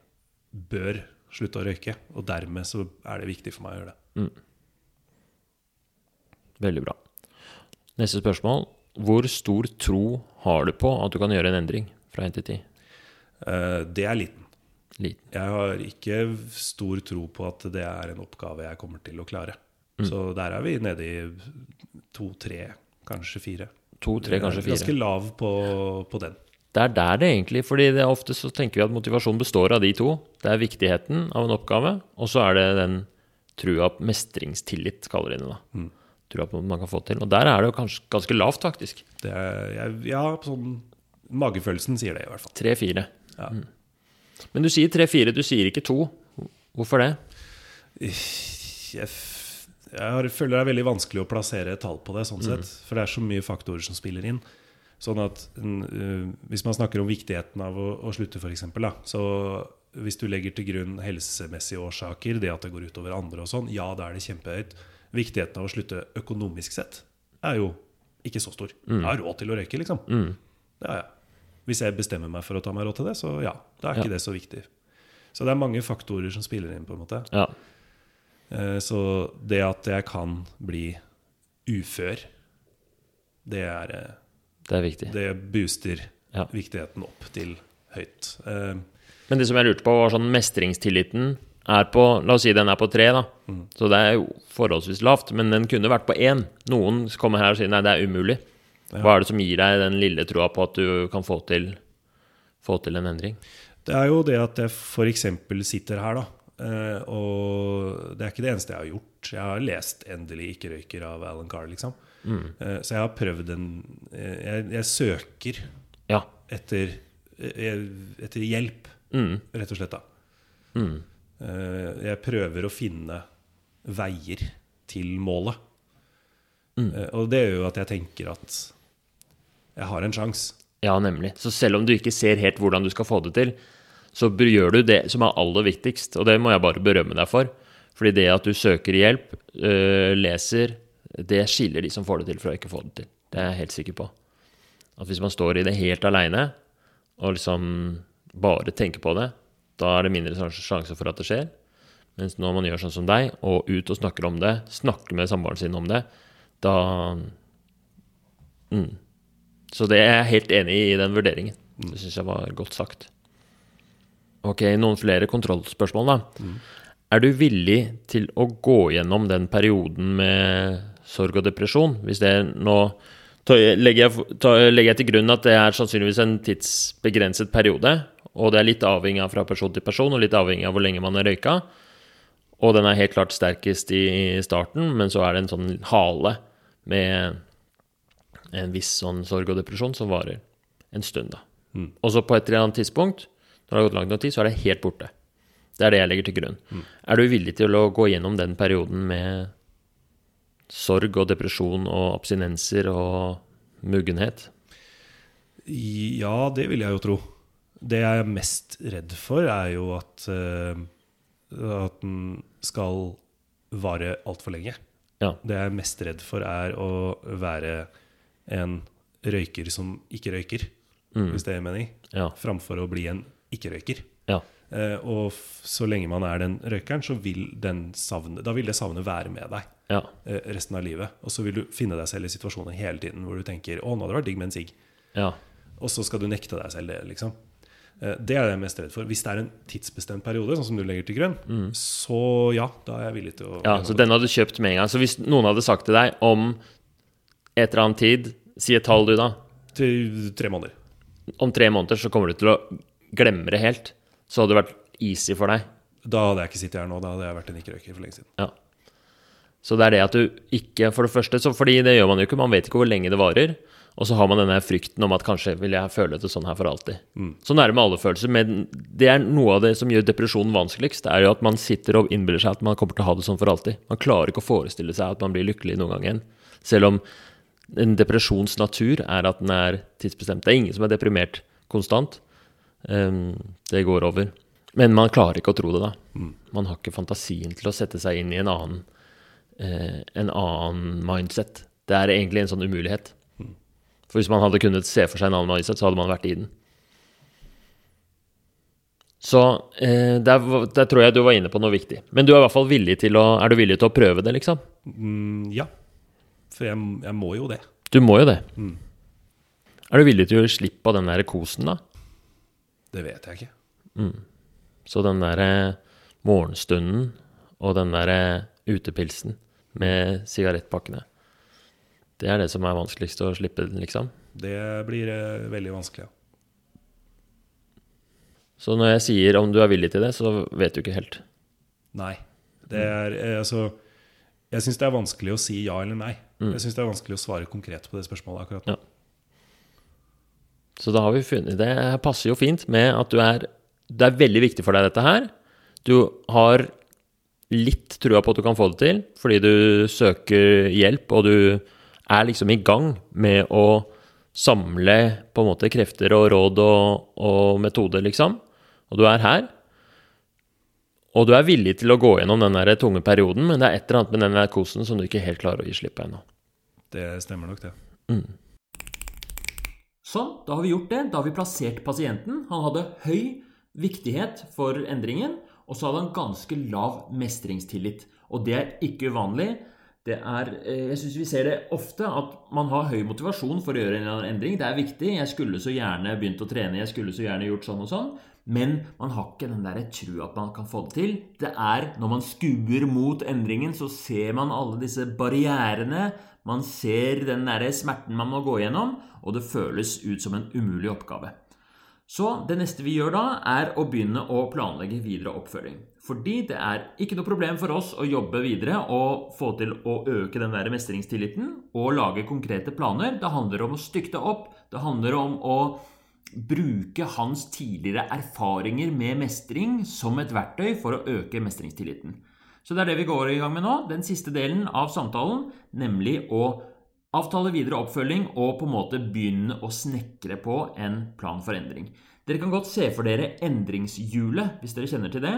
Speaker 3: bør slutte å røyke. Og dermed så er det viktig for meg å gjøre det.
Speaker 2: Veldig bra. Neste spørsmål. Hvor stor tro har du på at du kan gjøre en endring fra 1 til 10?
Speaker 3: Eh, det er liten.
Speaker 2: Liten.
Speaker 3: Jeg har ikke stor tro på at det er en oppgave jeg kommer til å klare. Så der er vi nede i to, tre, kanskje fire.
Speaker 2: To, tre, kanskje
Speaker 3: fire. er Ganske lav på, på den.
Speaker 2: Det er der det egentlig fordi det er ofte så tenker vi at motivasjon består av de to. Det er viktigheten av en oppgave, og så er det den trua på mestringstillit, kaller de det da. Trua på man kan få til. Og der er det jo kanskje ganske lavt, faktisk.
Speaker 3: Det er, ja, sånn Magefølelsen sier det, i hvert fall.
Speaker 2: Tre-fire.
Speaker 3: Ja.
Speaker 2: Mm. Men du sier tre-fire, du sier ikke to. Hvorfor det?
Speaker 3: Jeg, jeg føler det er veldig vanskelig å plassere et tall på det, sånn sett. For det er så mye faktorer som spiller inn. Sånn at mm, øh, Hvis man snakker om viktigheten av å, å slutte, f.eks., så hvis du legger til grunn helsemessige årsaker, det at det går utover andre og sånn, ja, da er det kjempehøyt. Viktigheten av å slutte økonomisk sett er jo ikke så stor. Jeg har råd til å røyke, liksom.
Speaker 2: Mm.
Speaker 3: Det har jeg. Hvis jeg bestemmer meg for å ta meg råd til det, så ja, da er
Speaker 2: Ja.
Speaker 3: ikke det så viktig. Så det er mange faktorer som spiller inn, på en måte.
Speaker 2: Ja.
Speaker 3: Eh, Så det at jeg kan bli ufør, det er eh,
Speaker 2: Det er viktig.
Speaker 3: Det booster
Speaker 2: Ja.
Speaker 3: viktigheten opp til høyt. Eh,
Speaker 2: Men det som jeg lurte på, var sånn mestringstilliten er på La oss si den er på tre, da. Så det er jo forholdsvis lavt, men den kunne vært på én. Noen kommer her og sier nei, det er umulig. Hva er det som gir deg den lille troa på at du kan få til, få til en endring?
Speaker 3: Det er jo det at jeg f.eks. sitter her, da. Eh, Og det er ikke det eneste jeg har gjort. Jeg har lest 'Endelig ikke røyker' av Alan Carr, liksom. Mm. Så jeg har prøvd en eh, Jeg, jeg søker
Speaker 2: Ja.
Speaker 3: etter, eh, etter hjelp,
Speaker 2: Mm.
Speaker 3: rett og slett. da
Speaker 2: Mm.
Speaker 3: Eh, Jeg prøver å finne veier til målet. Eh, Og det gjør jo at jeg tenker at jeg har en sjanse.
Speaker 2: Ja, nemlig. Så selv om du ikke ser helt hvordan du skal få det til, så gjør du det som er aller viktigst, og det må jeg bare berømme deg for. Fordi det at du søker hjelp, øh, leser, det skiller de som får det til fra å ikke få det til. Det er jeg helt sikker på. At hvis man står i det helt aleine, og liksom bare tenker på det, da er det mindre sjanse for at det skjer. Mens når man gjør sånn som deg, og ut og snakker om det, snakker med samboeren sin om det, da mm. Så det er jeg helt enig i den vurderingen. Det syns jeg var godt sagt. Ok, noen flere kontrollspørsmål, da. Er du villig til å gå gjennom den perioden med sorg og depresjon? Hvis det nå legger jeg, legger jeg til grunn at det er sannsynligvis en tidsbegrenset periode, og det er litt avhengig av fra person til person, og litt avhengig av hvor lenge man har røyka. Og den er helt klart sterkest i starten, men så er det en sånn hale med en viss sånn sorg og depresjon som varer en stund, da. Og så på et eller annet tidspunkt, når det har gått lang nok tid, så er det helt borte. Det er det jeg legger til grunn. Er du villig til å gå gjennom den perioden med sorg og depresjon og abstinenser og muggenhet?
Speaker 3: Ja, det vil jeg jo tro. Det jeg er mest redd for, er jo at, uh, at den skal vare altfor lenge.
Speaker 2: Ja.
Speaker 3: Det jeg er mest redd for, er å være en røyker som ikke røyker, hvis det gir mening,
Speaker 2: Ja.
Speaker 3: framfor å bli en ikke-røyker.
Speaker 2: Ja.
Speaker 3: Eh, og så lenge man er den røykeren, så vil den savne, da vil det savnet være med deg
Speaker 2: Ja.
Speaker 3: eh, resten av livet. Og så vil du finne deg selv i situasjoner hele tiden hvor du tenker 'Å, nå hadde det vært digg med en sigg'.
Speaker 2: Ja.
Speaker 3: Og så skal du nekte deg selv det, liksom. Eh, Det er jeg mest redd for. Hvis det er en tidsbestemt periode, sånn som du legger til grunn, så ja, da er jeg villig til å
Speaker 2: ja. Så den hadde du kjøpt med en gang. Så hvis noen hadde sagt til deg om et eller annet tid Si et tall, du, da.
Speaker 3: Til tre måneder.
Speaker 2: Om tre måneder så kommer du til å glemme det helt. Så hadde det vært easy for deg.
Speaker 3: Da hadde jeg ikke sittet her nå. Da hadde jeg vært en ikke-røyker for lenge siden.
Speaker 2: Ja. Så det er det at du ikke For det første, så fordi det gjør man jo ikke, man vet ikke hvor lenge det varer. Og så har man denne frykten om at kanskje vil jeg føle det sånn her for alltid. Sånn er det med alle følelser. Men det er noe av det som gjør depresjonen vanskeligst. Er jo at man sitter og innbiller seg at man kommer til å ha det sånn for alltid. Man klarer ikke å forestille seg at man blir lykkelig noen gang igjen. Selv om en depresjons natur er at den er tidsbestemt. Det er ingen som er deprimert konstant. Ehm, det går over. Men man klarer ikke å tro det, da. Man har ikke fantasien til å sette seg inn i en annen, eh, en annen mindset. Det er egentlig en sånn umulighet. For hvis man hadde kunnet se for seg en annen mindset, så hadde man vært i den. Så eh, der, der tror jeg du var inne på noe viktig. Men du er i hvert fall villig til å Er du villig til å prøve det, liksom?
Speaker 3: Mm, ja. For jeg, jeg må jo det.
Speaker 2: Du må jo det. Er du villig til å gi slipp på den der kosen, da?
Speaker 3: Det vet jeg ikke.
Speaker 2: Så den derre morgenstunden og den derre utepilsen med sigarettpakkene Det er det som er vanskeligst å slippe, liksom.
Speaker 3: Det blir eh, veldig vanskelig. Ja.
Speaker 2: Så når jeg sier om du er villig til det, så vet du ikke helt.
Speaker 3: Nei. Det er eh, altså Jeg syns det er vanskelig å si ja eller nei. Jeg syns det er vanskelig å svare konkret på det spørsmålet akkurat nå.
Speaker 2: Ja. Så da har vi funnet Det passer jo fint med at du er Det er veldig viktig for deg, dette her. Du har litt trua på at du kan få det til, fordi du søker hjelp, og du er liksom i gang med å samle på en måte krefter og råd og, og metoder, liksom. Og du er her. Og du er villig til å gå gjennom den der tunge perioden, men det er et eller annet med den kosen som du ikke helt klarer å gi slipp på ennå.
Speaker 3: Det stemmer nok, det.
Speaker 1: Sånn, da har vi gjort det. Da har vi plassert pasienten. Han hadde høy viktighet for endringen, og så hadde han ganske lav mestringstillit. Og det er ikke uvanlig. Det er, eh, jeg synes vi ser det ofte at man har høy motivasjon for å gjøre en eller annen endring. Det er viktig. Jeg skulle så gjerne begynt å trene, jeg skulle så gjerne gjort sånn og sånn. Men man har ikke den der trua at man kan få det til. Det er når man skuer mot endringen, så ser man alle disse barrierene. Man ser den der smerten man må gå gjennom, og det føles ut som en umulig oppgave. Så det neste vi gjør da, er å begynne å planlegge videre oppfølging. Fordi det er ikke noe problem for oss å jobbe videre og få til å øke den der mestringstilliten og lage konkrete planer. Det handler om å stykke det opp. Det handler om å bruke hans tidligere erfaringer med mestring som et verktøy for å øke mestringstilliten. Så det er det vi går i gang med nå, den siste delen av samtalen, nemlig å avtale videre oppfølging og på en måte begynne å snekre på en plan for endring. Dere kan godt se for dere endringshjulet, hvis dere kjenner til det.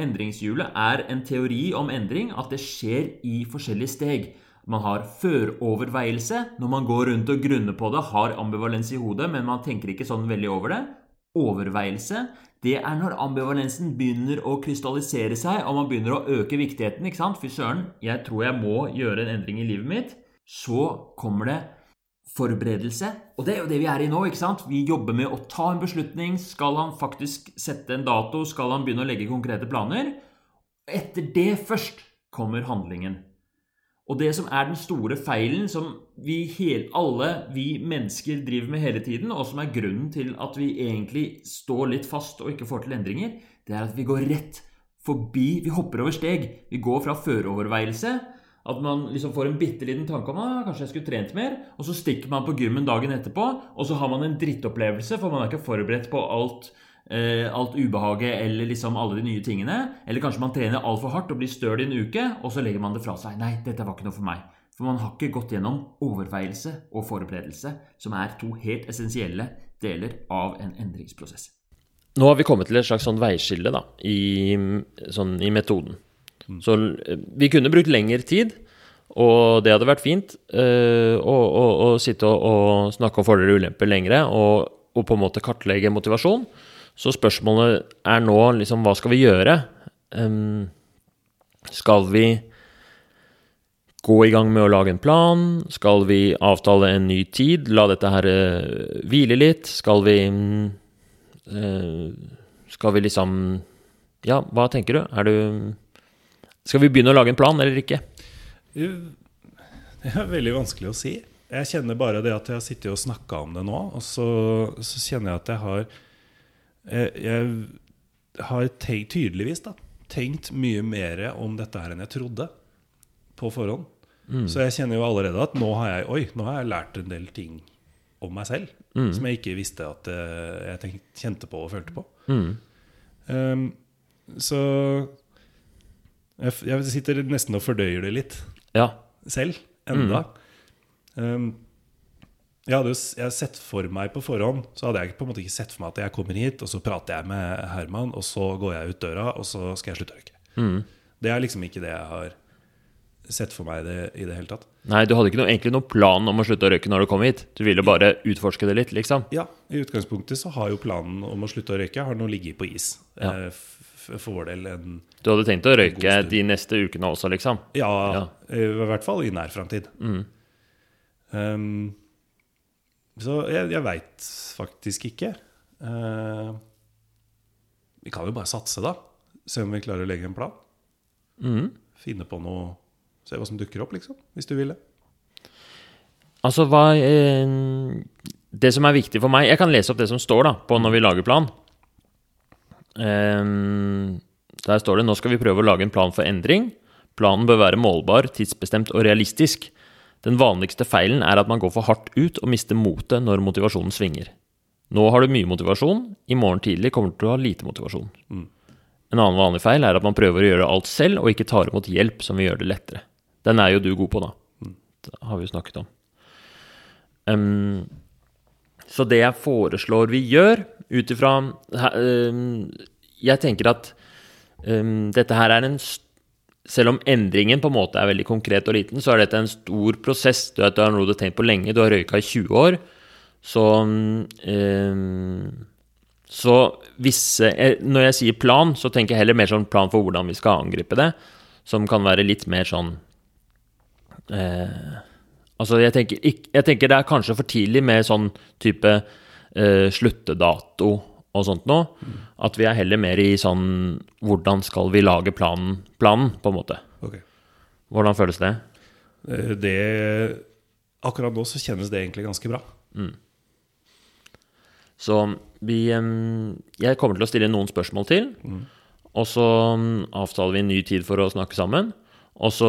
Speaker 1: Endringshjulet er en teori om endring, at det skjer i forskjellige steg. Man har føroverveielse når man går rundt og grunner på det, har ambivalens i hodet, men man tenker ikke sånn veldig over det. Overveielse, det er når ambivalensen begynner å krystallisere seg, og man begynner å øke viktigheten. ikke sant? Fy søren, jeg tror jeg må gjøre en endring i livet mitt. Så kommer det forberedelse, og det er jo det vi er i nå. ikke sant? Vi jobber med å ta en beslutning. Skal han faktisk sette en dato? Skal han begynne å legge konkrete planer? Etter det først kommer handlingen. Og det som er den store feilen som vi hele, alle vi mennesker driver med hele tiden, og som er grunnen til at vi egentlig står litt fast og ikke får til endringer, det er at vi går rett forbi Vi hopper over steg. Vi går fra føreoverveielse at man liksom får en bitte liten tanke om ah, kanskje jeg skulle trent mer, og så stikker man på gymmen dagen etterpå, og så har man en drittopplevelse, for man er ikke forberedt på alt, alt ubehaget eller liksom alle de nye tingene. Eller kanskje man trener altfor hardt og blir støl i en uke, og så legger man det fra seg. Nei, dette var ikke noe for meg. For man har ikke gått gjennom overveielse og forberedelse, som er to helt essensielle deler av en endringsprosess.
Speaker 2: Nå har vi kommet til et slags sånn veiskille da, i, sånn, i metoden. Så eh, vi kunne brukt lengre tid, og det hadde vært fint øh, å, å, å sitte og, og, snakke om fordeler og ulemper lengre, og, og, på en måte kartlegge motivasjon. Så spørsmålet er nå liksom hva skal vi gjøre? Um, skal vi gå i gang med å lage en plan? Skal vi avtale en ny tid? La dette her uh, hvile litt? Skal vi uh, Skal vi liksom Ja, hva tenker du? Er du skal vi begynne å lage en plan, eller ikke?
Speaker 3: Det er veldig vanskelig å si. Jeg kjenner bare det at jeg har sittet og snakka om det nå, og så, så, kjenner jeg at jeg har Jeg, jeg har tenkt, tydeligvis da, tenkt mye mer om dette her enn jeg trodde på forhånd. Mm. Så jeg kjenner jo allerede at nå har jeg Oi, nå har jeg lært en del ting om meg selv mm. som jeg ikke visste at eh, jeg tenkte, kjente på og følte på. Mm. Um, så jeg, sitter nesten og fordøyer det litt
Speaker 2: ja.
Speaker 3: selv enda. Um, jeg hadde jo sett for meg på forhånd Så hadde jeg på en måte ikke sett for meg at jeg kommer hit, og så prater jeg med Herman, og så går jeg ut døra, og så skal jeg slutte å røyke. Mm. Det er liksom ikke det jeg har sett for meg det, i det hele tatt.
Speaker 2: Nei, du hadde ikke noe, egentlig noen plan om å slutte å røyke når du kom hit? Du ville bare utforske det litt, liksom?
Speaker 3: Ja, i utgangspunktet så har jo planen om å slutte å røyke har nå ligget på is. Ja. Eh, for vår del en
Speaker 2: Du hadde tenkt å røyke de neste ukene også, liksom?
Speaker 3: Ja, ja. i hvert fall i nær framtid. Mm. Um, så jeg, jeg veit faktisk ikke. Eh, vi kan jo bare satse, da. Se om vi klarer å legge en plan. Mm. Finne på noe Se hva som dukker opp, liksom. Hvis du vil det.
Speaker 2: Altså, hva eh, Det som er viktig for meg Jeg kan lese opp det som står da på når vi lager plan. Eh, der står det nå skal vi prøve å lage en plan for endring. Planen bør være målbar, tidsbestemt og realistisk. Den vanligste feilen er at man går for hardt ut og mister motet når motivasjonen svinger. Nå har du mye motivasjon, i morgen tidlig kommer du til å ha lite motivasjon. Mm. En annen vanlig feil er at man prøver å gjøre alt selv og ikke tar imot hjelp som vil gjøre det lettere. Den er jo du god på, da. Mm. Det har vi jo snakket om. Um, så det jeg foreslår vi gjør, ut ifra um, Jeg tenker at um, dette her er en Selv om endringen på en måte er veldig konkret og liten, så er dette en stor prosess. Du, vet, du har noe du har tenkt på lenge, du har røyka i 20 år. Så eh, Så visse eh, Når jeg sier plan, så tenker jeg heller mer sånn plan for hvordan vi skal angripe det, som kan være litt mer sånn eh, Altså, jeg tenker, jeg tenker, det er kanskje for tidlig med sånn type eh, sluttedato og sånt. Mm. At vi er heller mer i sånn Hvordan skal vi lage planen, planen på en måte. Okay. Hvordan føles det?
Speaker 3: Eh, det Akkurat nå så kjennes det egentlig ganske bra. Mm.
Speaker 2: Så vi Jeg kommer til å stille noen spørsmål til. Mm. Og så avtaler vi en ny tid for å snakke sammen. Og så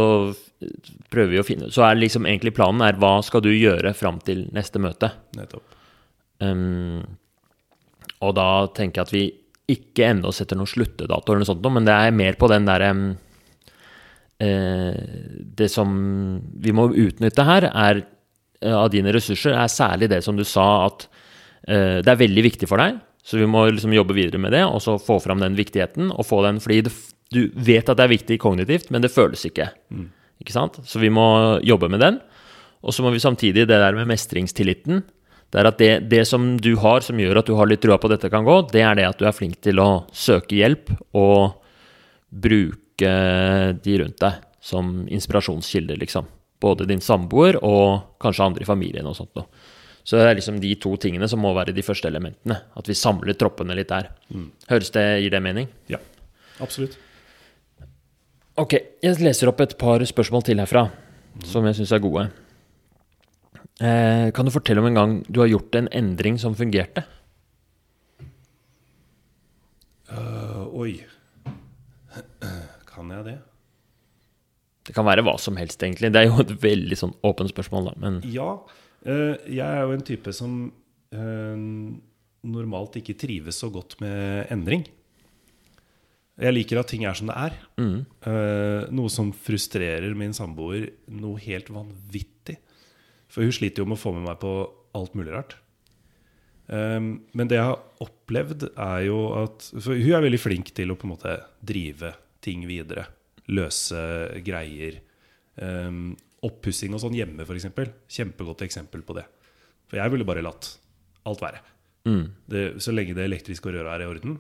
Speaker 2: prøver vi å finne Så er liksom egentlig planen er hva skal du gjøre fram til neste møte?
Speaker 3: Nettopp.
Speaker 2: Um, og da tenker jeg at vi ikke ennå setter noen sluttedato, eller noe sånt, men det er mer på den derre uh, Det som vi må utnytte her, er uh, av dine ressurser, er særlig det som du sa, at uh, det er veldig viktig for deg. Så vi må liksom jobbe videre med det, og så få fram den viktigheten. og få den, fordi du vet at det er viktig kognitivt, men det føles ikke. Mm. Ikke sant? Så vi må jobbe med den. Og så må vi samtidig det der med mestringstilliten. Det er at det, det, som du har som gjør at du har litt trua på at dette kan gå, det er det at du er flink til å søke hjelp og bruke de rundt deg som inspirasjonskilder, liksom. Både din samboer og kanskje andre i familien og sånt noe. Så det er liksom de to tingene som må være de første elementene. At vi samler troppene litt der. Mm. Høres det, Gir det mening?
Speaker 3: Ja, absolutt.
Speaker 2: Ok, jeg leser opp et par spørsmål til herfra, som jeg syns er gode. Eh, kan du fortelle om en gang du har gjort en endring som fungerte?
Speaker 3: Uh, oi. Kan jeg det?
Speaker 2: Det kan være hva som helst, egentlig. Det er jo et veldig sånn åpent spørsmål, da. Men
Speaker 3: Ja. Uh, jeg er jo en type som uh, normalt ikke trives så godt med endring. Jeg liker at ting er som det er. Eh, noe som frustrerer min samboer noe helt vanvittig. For hun sliter jo med å få med meg på alt mulig rart. Um, men det jeg har opplevd, er jo at For hun er veldig flink til å på en måte drive ting videre. Løse greier. Um, Oppussing og sånn hjemme, f.eks. Kjempegodt eksempel på det. For jeg ville bare latt alt være. Det, så lenge det elektriske og røret er i orden,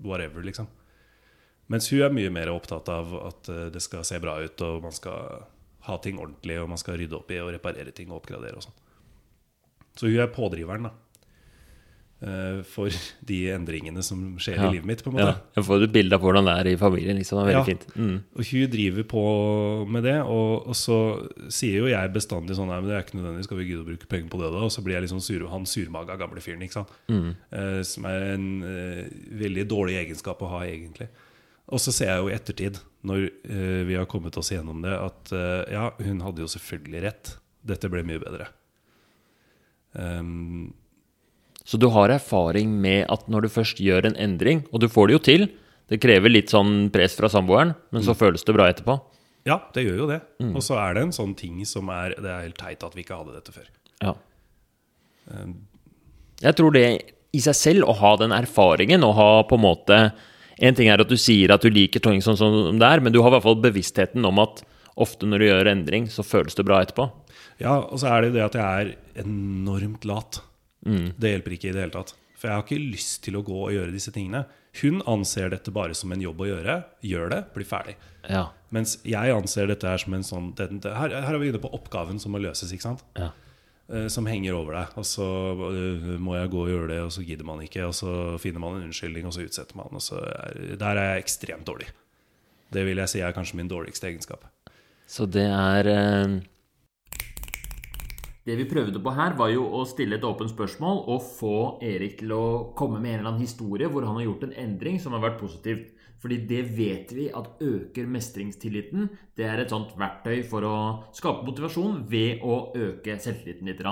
Speaker 3: whatever, liksom. Mens hun er mye mer opptatt av at eh, det skal se bra ut, og man skal ha ting ordentlig, og man skal rydde opp i og reparere ting og oppgradere og sånn. Så hun er pådriveren, da. eh, For de endringene som skjer
Speaker 2: Ja.
Speaker 3: i livet mitt, på en
Speaker 2: ja, jeg får et bilde av hvordan det er i familien. liksom, det er veldig
Speaker 3: Ja.
Speaker 2: fint. Mm.
Speaker 3: Og hun driver på med det, og, og så sier jo jeg bestandig sånn Nei, men det er ikke nødvendig, skal vi gidde å bruke penger på det, da? Og så blir jeg liksom sur, han surmaga gamle fyren, ikke sant. Eh, som er en uh, veldig dårlig egenskap å ha, egentlig. Og så ser jeg jo i ettertid, når uh, vi har kommet oss gjennom det, at uh, ja, hun hadde jo selvfølgelig rett. Dette ble mye bedre. Um,
Speaker 2: Så du har erfaring med at når du først gjør en endring, og du får det jo til Det krever litt sånn press fra samboeren, men så føles det bra etterpå.
Speaker 3: ja, det gjør jo det. Og så er det en sånn ting som er Det er helt teit at vi ikke hadde dette før.
Speaker 2: Ja. Jeg tror det i seg selv, å ha den erfaringen og ha på en måte En ting er at du sier at du liker ting sånn som det er, men du har i hvert fall bevisstheten om at ofte når du gjør endring, så føles det bra etterpå.
Speaker 3: Ja, og så er det jo det at jeg er enormt lat. Det hjelper ikke i det hele tatt. For jeg har ikke lyst til å gå og gjøre disse tingene. Hun anser dette bare som en jobb å gjøre. Gjør det, bli ferdig.
Speaker 2: Ja.
Speaker 3: Mens jeg anser dette her som en sånn det, det, her, her er vi inne på oppgaven som må løses, ikke sant?
Speaker 2: ja.
Speaker 3: Eh, som henger over deg. Og så eh, må jeg gå og gjøre det, og så gidder man ikke. Og så finner man en unnskyldning, og så utsetter man. Og så er, der er jeg ekstremt dårlig. Det vil jeg si er kanskje min dårligste egenskap.
Speaker 2: Så det er eh,
Speaker 1: Det vi prøvde på her, var jo å stille et åpent spørsmål og få Erik til å komme med en eller annen historie hvor han har gjort en endring som har vært positivt. Fordi det vet vi at øker mestringstilliten. Det er et sånt verktøy for å skape motivasjon ved å øke selvtilliten litt.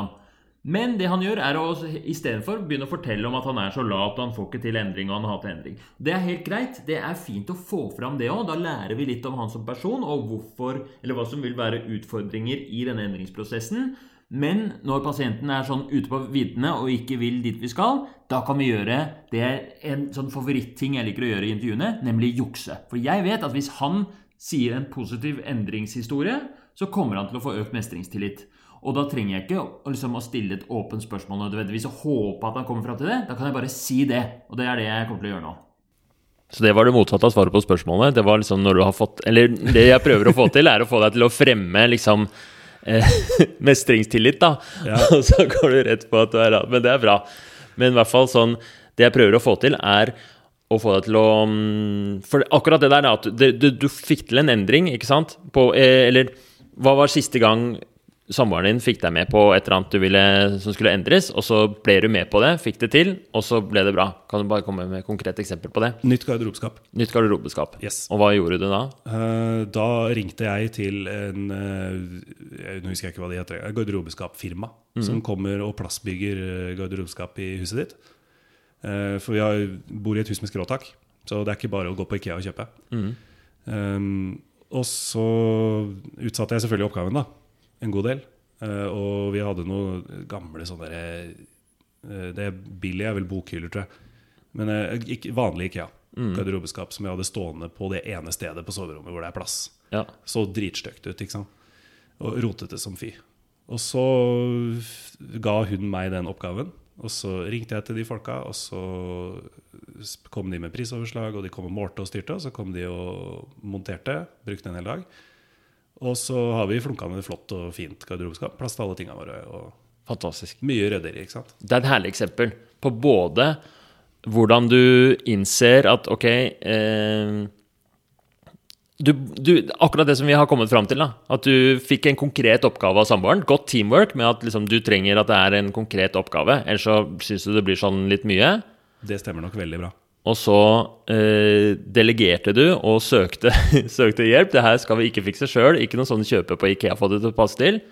Speaker 1: Men det han gjør, er å istedenfor begynne å fortelle om at han er så lat og han får ikke til endring og han hater endring. Det er helt greit. Det er fint å få fram det òg. Da lærer vi litt om han som person og hvorfor, eller hva som vil være utfordringer i denne endringsprosessen. Men når pasienten er sånn ute på viddene og ikke vil dit vi skal, da kan vi gjøre det en sånn favorittting jeg liker å gjøre i intervjuene, nemlig jukse. For jeg vet at hvis han sier en positiv endringshistorie, så kommer han til å få økt mestringstillit. Og da trenger jeg ikke liksom, å stille et åpent spørsmål nødvendigvis og håpe at han kommer fram til det. Da kan jeg bare si det. Og det er det jeg kommer til å gjøre nå.
Speaker 2: Så det var det motsatte av svaret på spørsmålet. Det var liksom når du har fått Eller det jeg prøver å få til, er å få deg til å fremme liksom mestringstillit, da.
Speaker 3: Ja.
Speaker 2: Og så går du rett på at du er rad. Men det er bra. Men i hvert fall sånn Det jeg prøver å få til, er å få deg til å mm, For akkurat det der, at du, du, du fikk til en endring, ikke sant? På, eh, eller hva var siste gang samboeren din fikk deg med på et eller annet du ville, som skulle endres, og så ble du med på det, fikk det til, og så ble det bra? Kan du bare komme med et konkret eksempel på det?
Speaker 3: Nytt garderobeskap.
Speaker 2: Nytt garderobeskap.
Speaker 3: Yes.
Speaker 2: Og hva gjorde du da?
Speaker 3: Eh, Da ringte jeg til en eh, Nå husker jeg ikke hva de heter. Garderobeskapfirma. Garderobeskapfirma som kommer og plassbygger eh, garderobeskap i huset ditt. For vi bor i et hus med skråtak, så det er ikke bare å gå på Ikea og kjøpe. Um, og så utsatte jeg selvfølgelig oppgaven, da. En god del. Eh, og vi hadde noen gamle sånne der, eh, Det er billig, er vel bokhyller, tror jeg. Men uh, ikke, vanlig Ikea. Garderobeskap som jeg hadde stående på det ene stedet på soverommet hvor det er plass.
Speaker 2: Ja.
Speaker 3: Så dritstygt ut, ikke sant. Og rotete som fy. Og så ga hun meg den oppgaven. Og så ringte jeg til de folka, og så kom de med prisoverslag, og de kom og målte og styrte, og så kom de og monterte. Brukte en hel dag. Og så har vi flunkende flott og fint garderobeskap. Plass til alle tingene våre. Og
Speaker 2: Fantastisk.
Speaker 3: mye ryddigere, ikke sant.
Speaker 2: Det er et herlig eksempel på både hvordan du innser at ok eh, du, du, akkurat det som vi har kommet fram til, da. At du fikk en konkret oppgave av samboeren. Godt teamwork med at liksom, du trenger at det er en konkret oppgave. Ellers så syns du det blir sånn litt mye.
Speaker 3: Det stemmer nok veldig bra.
Speaker 2: Og så eh, delegerte du og søkte, søkte hjelp. Det her skal vi ikke fikse sjøl. Ikke noe sånn kjøpe på Ikea få det til å passe til.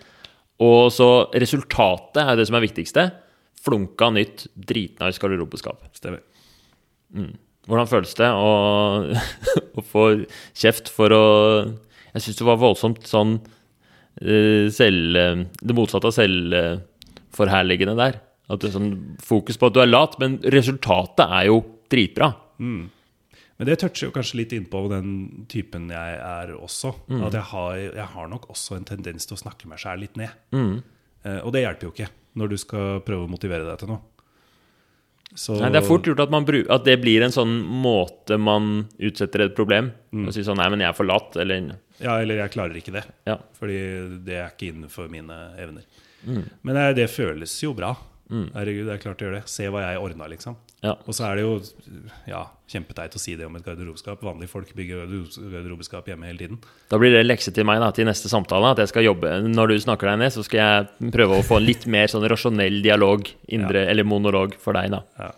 Speaker 2: Og så resultatet er det som er viktigste. Flunka nytt, dritnice garderobeskap.
Speaker 3: Stemmer.
Speaker 2: Hvordan føles det å, å få kjeft for å Jeg syns det var voldsomt sånn uh, selv... eh, Det motsatte av selvforherligende der. At det er sånn fokus på at du er lat, men resultatet er jo dritbra.
Speaker 3: Men det toucher jo kanskje litt innpå den typen jeg er også.
Speaker 2: Mm.
Speaker 3: At jeg har, jeg har nok også en tendens til å snakke meg sjæl litt ned.
Speaker 2: Mm.
Speaker 3: Eh, og det hjelper jo ikke når du skal prøve å motivere deg til noe. Så,
Speaker 2: Nei, det er fort gjort at, man bru- at det blir en sånn måte man utsetter et problem.
Speaker 3: Mm.
Speaker 2: Å si sånn Nei, men jeg er for lat, eller
Speaker 3: Ja, eller jeg klarer ikke det.
Speaker 2: Ja.
Speaker 3: Fordi det er ikke innenfor mine evner.
Speaker 2: Mm.
Speaker 3: Men det, det føles jo bra. Herregud, det er klart å gjøre det. Se hva jeg ordna, liksom.
Speaker 2: Ja.
Speaker 3: Og så er det jo ja, kjempeteit å si det om et garderobeskap. Vanlige folk bygger garderob- garderobeskap hjemme hele tiden.
Speaker 2: Da blir det lekse til meg da, til neste samtale. At jeg skal jobbe Når du snakker deg ned, så skal jeg prøve å få en litt mer sånn rasjonell dialog, indre, eller monolog, for deg, da.
Speaker 3: Ja.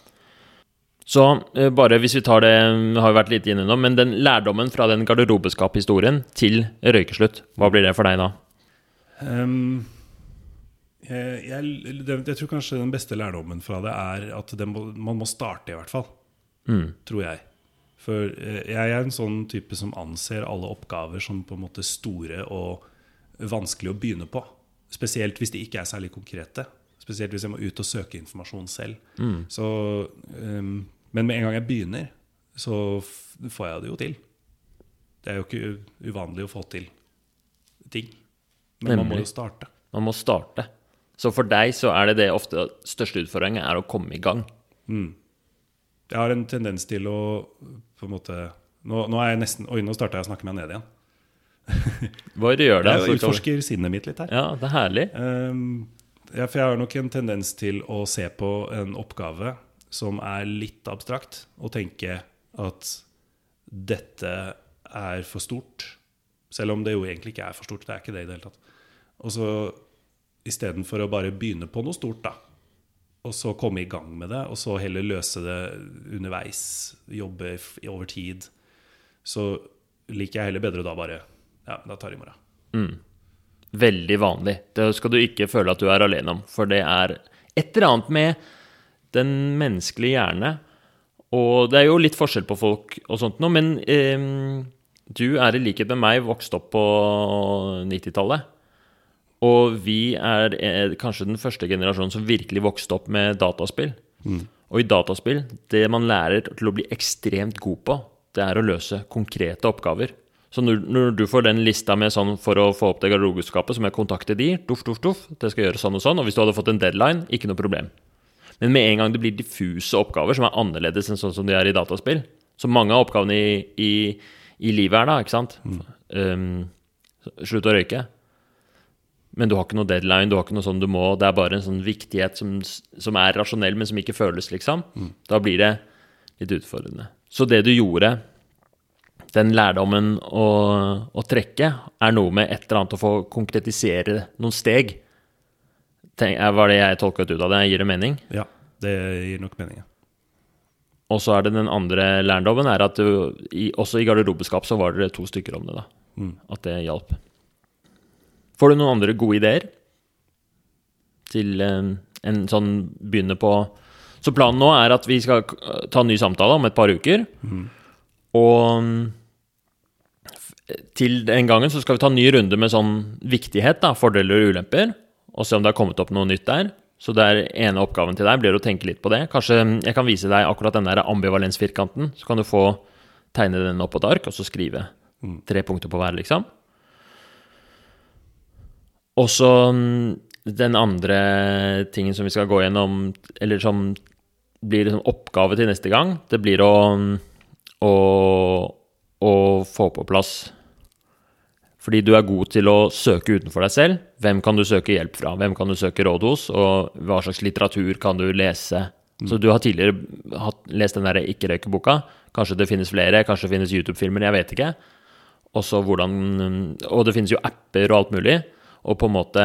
Speaker 2: Så eh, bare hvis vi tar det Har vi vært litt inne nå, men den lærdommen fra den garderobeskap-historien til røykeslutt, hva blir det for deg da?
Speaker 3: Ehm, jeg, jeg, jeg tror kanskje den beste lærdommen fra det er at det må, man må starte, i hvert fall.
Speaker 2: Mm.
Speaker 3: Tror jeg. For eh, jeg er en sånn type som anser alle oppgaver som på en måte store og vanskelig å begynne på. Spesielt hvis de ikke er særlig konkrete. Spesielt hvis jeg må ut og søke informasjon selv. Så, um, men med en gang jeg begynner, så får jeg det jo til. Det er jo ikke uvanlig å få til ting. Men man må jo starte.
Speaker 2: Man må starte. Så for deg så er det det ofte største utfordringen er å komme i gang.
Speaker 3: Jeg har en tendens til å på en måte Nå, nå er jeg nesten Oi, nå starta jeg å snakke meg ned igjen.
Speaker 2: Hva gjør det?
Speaker 3: Jeg utforsker sinnet mitt litt her.
Speaker 2: Ja, det er herlig.
Speaker 3: Um, ja, for jeg har nok en tendens til å se på en oppgave som er litt abstrakt, og tenke at dette er for stort. Selv om det jo egentlig ikke er for stort. Det er ikke det i det hele tatt. Og så istedenfor å bare begynne på noe stort, da, og så komme i gang med det, og så heller løse det underveis, jobbe over tid, så liker jeg heller bedre da bare Ja, da tar jeg i morgen.
Speaker 2: Veldig vanlig. Det skal du ikke føle at du er alene om. For det er et eller annet med den menneskelige hjerne Og det er jo litt forskjell på folk og sånt nå, men eh, du er i likhet med meg vokst opp på 90-tallet. Og vi er eh, kanskje den første generasjonen som virkelig vokste opp med dataspill. Og i dataspill, det man lærer til å bli ekstremt god på, det er å løse konkrete oppgaver. Så når, når du får den lista med sånn for å få opp det garderobeskapet, så må jeg kontakte de, duff, duff, duff, det skal gjøres sånn og sånn, og hvis du hadde fått en deadline, ikke noe problem. Men med en gang det blir diffuse oppgaver som er annerledes enn sånn som de er i dataspill, så mange av oppgavene i, i, i livet er da, ikke sant? Um, slutt å røyke. Men du har ikke noe deadline, du har ikke noe sånn du må. Det er bare en sånn viktighet som, som er rasjonell, men som ikke føles, liksom. Da blir det litt utfordrende. Så det du gjorde, den lærdommen å, å trekke, er noe med et eller annet å få konkretisere noen steg. Tenk, var det jeg tolket ut av det? Gir det mening?
Speaker 3: Ja, det gir nok mening. ja.
Speaker 2: Og så er det den andre lærdommen, er at du, i, også i garderobeskap så var det to stykker om det, da. At det hjalp. Får du noen andre gode ideer til eh, en sånn begynne på Så planen nå er at vi skal ta en ny samtale om et par uker. Mm, Og til den gangen så skal vi ta en ny runde med sånn viktighet, da, fordeler og ulemper, og se om det har kommet opp noe nytt der. Så det er ene oppgaven til deg blir å tenke litt på det. Kanskje jeg kan vise deg akkurat den der ambivalensfirkanten. Så kan du få tegne den opp på et ark, og så skrive tre punkter på hver, liksom. Og så mm, den andre tingen som vi skal gå gjennom, eller som blir liksom oppgave til neste gang, det blir å, å, å få på plass fordi du er god til å søke utenfor deg selv. Hvem kan du søke hjelp fra? Hvem kan du søke råd hos? Og hva slags litteratur kan du lese? Så du har tidligere hatt, lest den der ikke-røyke-boka. Kanskje det finnes flere, kanskje det finnes YouTube-filmer, jeg vet ikke. også hvordan Og det finnes jo apper og alt mulig. Og på en måte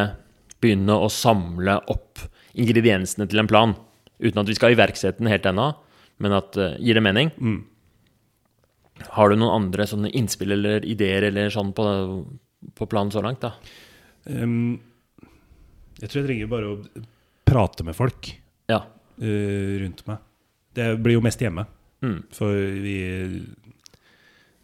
Speaker 2: begynne å samle opp ingrediensene til en plan. Uten at vi skal iverksette den helt ennå, men at uh, Gir det mening? Har du noen andre sånne innspill eller ideer eller sånn på, på planen så langt, da?
Speaker 3: Um, jeg tror jeg trenger bare å prate med folk
Speaker 2: Ja.
Speaker 3: uh, rundt meg. Det blir jo mest hjemme.
Speaker 2: Mm.
Speaker 3: For vi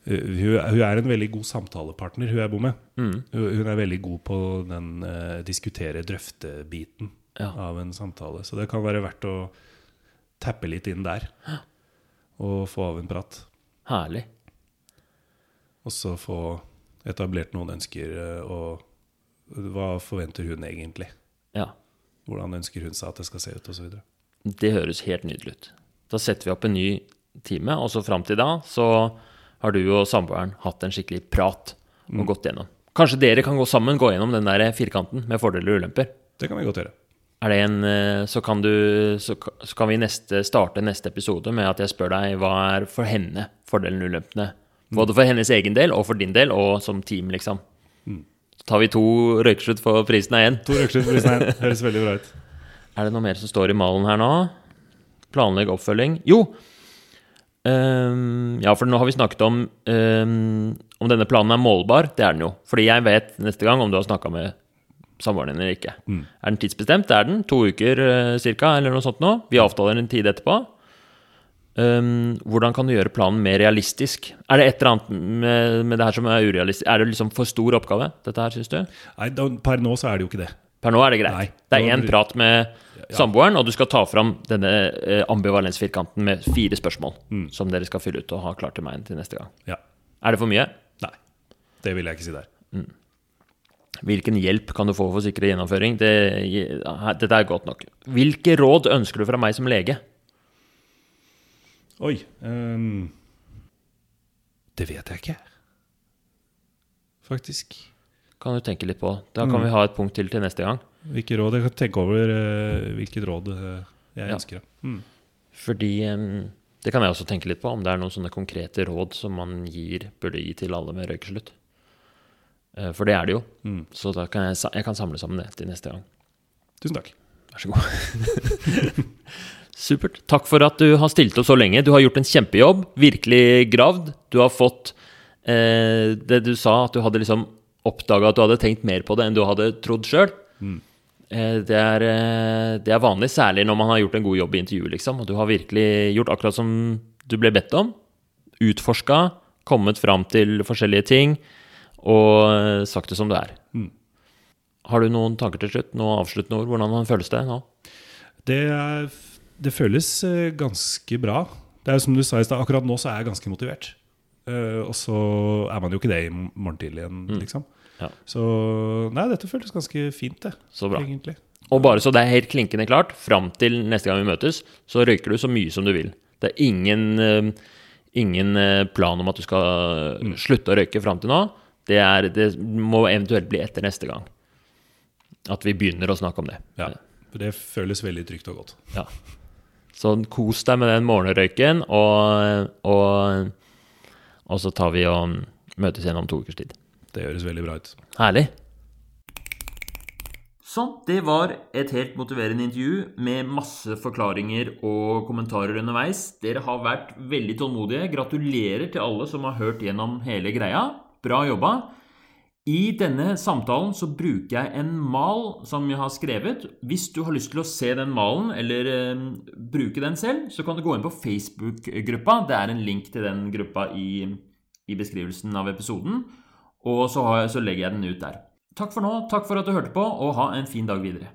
Speaker 3: hun, hun er en veldig god samtalepartner, hun jeg bor med.
Speaker 2: Mm.
Speaker 3: Hun hun er veldig god på den uh, diskutere, drøfte-biten
Speaker 2: Ja.
Speaker 3: av en samtale. Så det kan være verdt å tappe litt inn der. Og få av en prat.
Speaker 2: Herlig.
Speaker 3: Og så få etablert noen ønsker, eh, og hva forventer hun egentlig?
Speaker 2: Ja.
Speaker 3: Hvordan ønsker hun seg at det skal se ut, osv.
Speaker 2: Det høres helt nydelig ut. Da setter vi opp en ny time, og så fram til da så har du og samboeren hatt en skikkelig prat og gått gjennom. Kanskje dere kan gå sammen, gå gjennom den der firkanten med fordeler og ulemper.
Speaker 3: Det kan vi godt gjøre.
Speaker 2: Er det en, eh, så kan, du, så, kan vi neste, starte neste episode med at jeg spør deg hva er for henne fordelene og ulempene. Både for hennes egen del og for din del, og som team, liksom. Så tar vi to røykeslutt for prisen av én.
Speaker 3: To røykeslutt for prisen er én. Høres veldig bra ut.
Speaker 2: Er det noe mer som står i malen her nå? Planlegg oppfølging. Jo! Ehm, ja, for nå har vi snakket om um, om denne planen er målbar. Det er den jo. Fordi jeg vet neste gang om du har snakka med samboeren din eller ikke. Er den tidsbestemt? Det er den. To uker uh, cirka, eller noe sånt nå. Vi avtaler en tid etterpå. Um, hvordan kan du gjøre planen mer realistisk? Er det et eller annet med, med det her som er urealistisk? Er det liksom for stor oppgave, dette her, syns du?
Speaker 3: Nei, da, per nå så er det jo ikke det.
Speaker 2: Per nå er det greit.
Speaker 3: Nei,
Speaker 2: det er én prat med samboeren, og du skal ta fram denne eh, ambivalensfirkanten med fire spørsmål
Speaker 3: Mm.
Speaker 2: som dere skal fylle ut og ha klart til meg til neste gang.
Speaker 3: Ja.
Speaker 2: Er det for mye?
Speaker 3: Nei. Det vil jeg ikke si der.
Speaker 2: Hvilken hjelp kan du få for sikrere gjennomføring? Det, dette er godt nok. Hvilke råd ønsker du fra meg som lege?
Speaker 3: Oi. um, det vet jeg ikke. Faktisk.
Speaker 2: Kan du tenke litt på. Da kan vi ha et punkt til til neste gang.
Speaker 3: Hvilke råd? Jeg kan tenke over eh, hvilket råd jeg jeg
Speaker 2: Ja.
Speaker 3: ønsker. Mm.
Speaker 2: Fordi eh, Det kan jeg også tenke litt på, om det er noen sånne konkrete råd som man gir, burde gi til alle med røykeslutt. Eh, For det er det jo.
Speaker 3: Mm.
Speaker 2: Så da kan jeg, jeg kan samle sammen det til neste gang.
Speaker 3: Tusen takk.
Speaker 2: Vær så god. Supert. Takk for at du har stilt opp så lenge. Du har gjort en kjempejobb. Virkelig gravd. Du har fått eh, det du sa, at du hadde liksom oppdaga at du hadde tenkt mer på det enn du hadde trodd sjøl. Eh, det, er, eh, det er vanlig, særlig når man har gjort en god jobb i intervjuet, liksom. Og du har virkelig gjort akkurat som du ble bedt om. Utforska, kommet fram til forskjellige ting, og eh, sagt det som det er. Har du noen tanker til slutt? Noen avsluttende ord? Hvordan føles det nå?
Speaker 3: Det, er, det føles eh, ganske bra. Det er som du sa i stad, akkurat nå så er jeg ganske motivert. Eh, og så er man jo ikke det i morgen tidlig igjen, liksom.
Speaker 2: Ja.
Speaker 3: Så nei, dette føltes ganske fint, det.
Speaker 2: Så bra.
Speaker 3: Egentlig.
Speaker 2: Og bare så det er helt klinkende klart, fram til neste gang vi møtes, så røyker du så mye som du vil. Det er ingen, eh, ingen eh, plan om at du skal eh, slutte å røyke fram til nå. Det, er, det må eventuelt bli etter neste gang. At vi begynner å snakke om det.
Speaker 3: Ja. For det føles veldig trygt og godt.
Speaker 2: Ja. Så kos deg med den morgenrøyken, og, og, og så tar vi og møtes igjen om to ukers tid.
Speaker 3: Det høres veldig bra ut.
Speaker 2: Herlig.
Speaker 1: Sånn, det var et helt motiverende intervju med masse forklaringer og kommentarer underveis. Dere har vært veldig tålmodige. Gratulerer til alle som har hørt gjennom hele greia. Bra jobba. I denne samtalen så bruker jeg en mal som jeg har skrevet. Hvis du har lyst til å se den malen, eller eh, bruke den selv, så kan du gå inn på Facebook-gruppa. Det er en link til den gruppa i, i beskrivelsen av episoden. Og så, har, så legger jeg den ut der. Takk for nå, takk for at du hørte på, og ha en fin dag videre.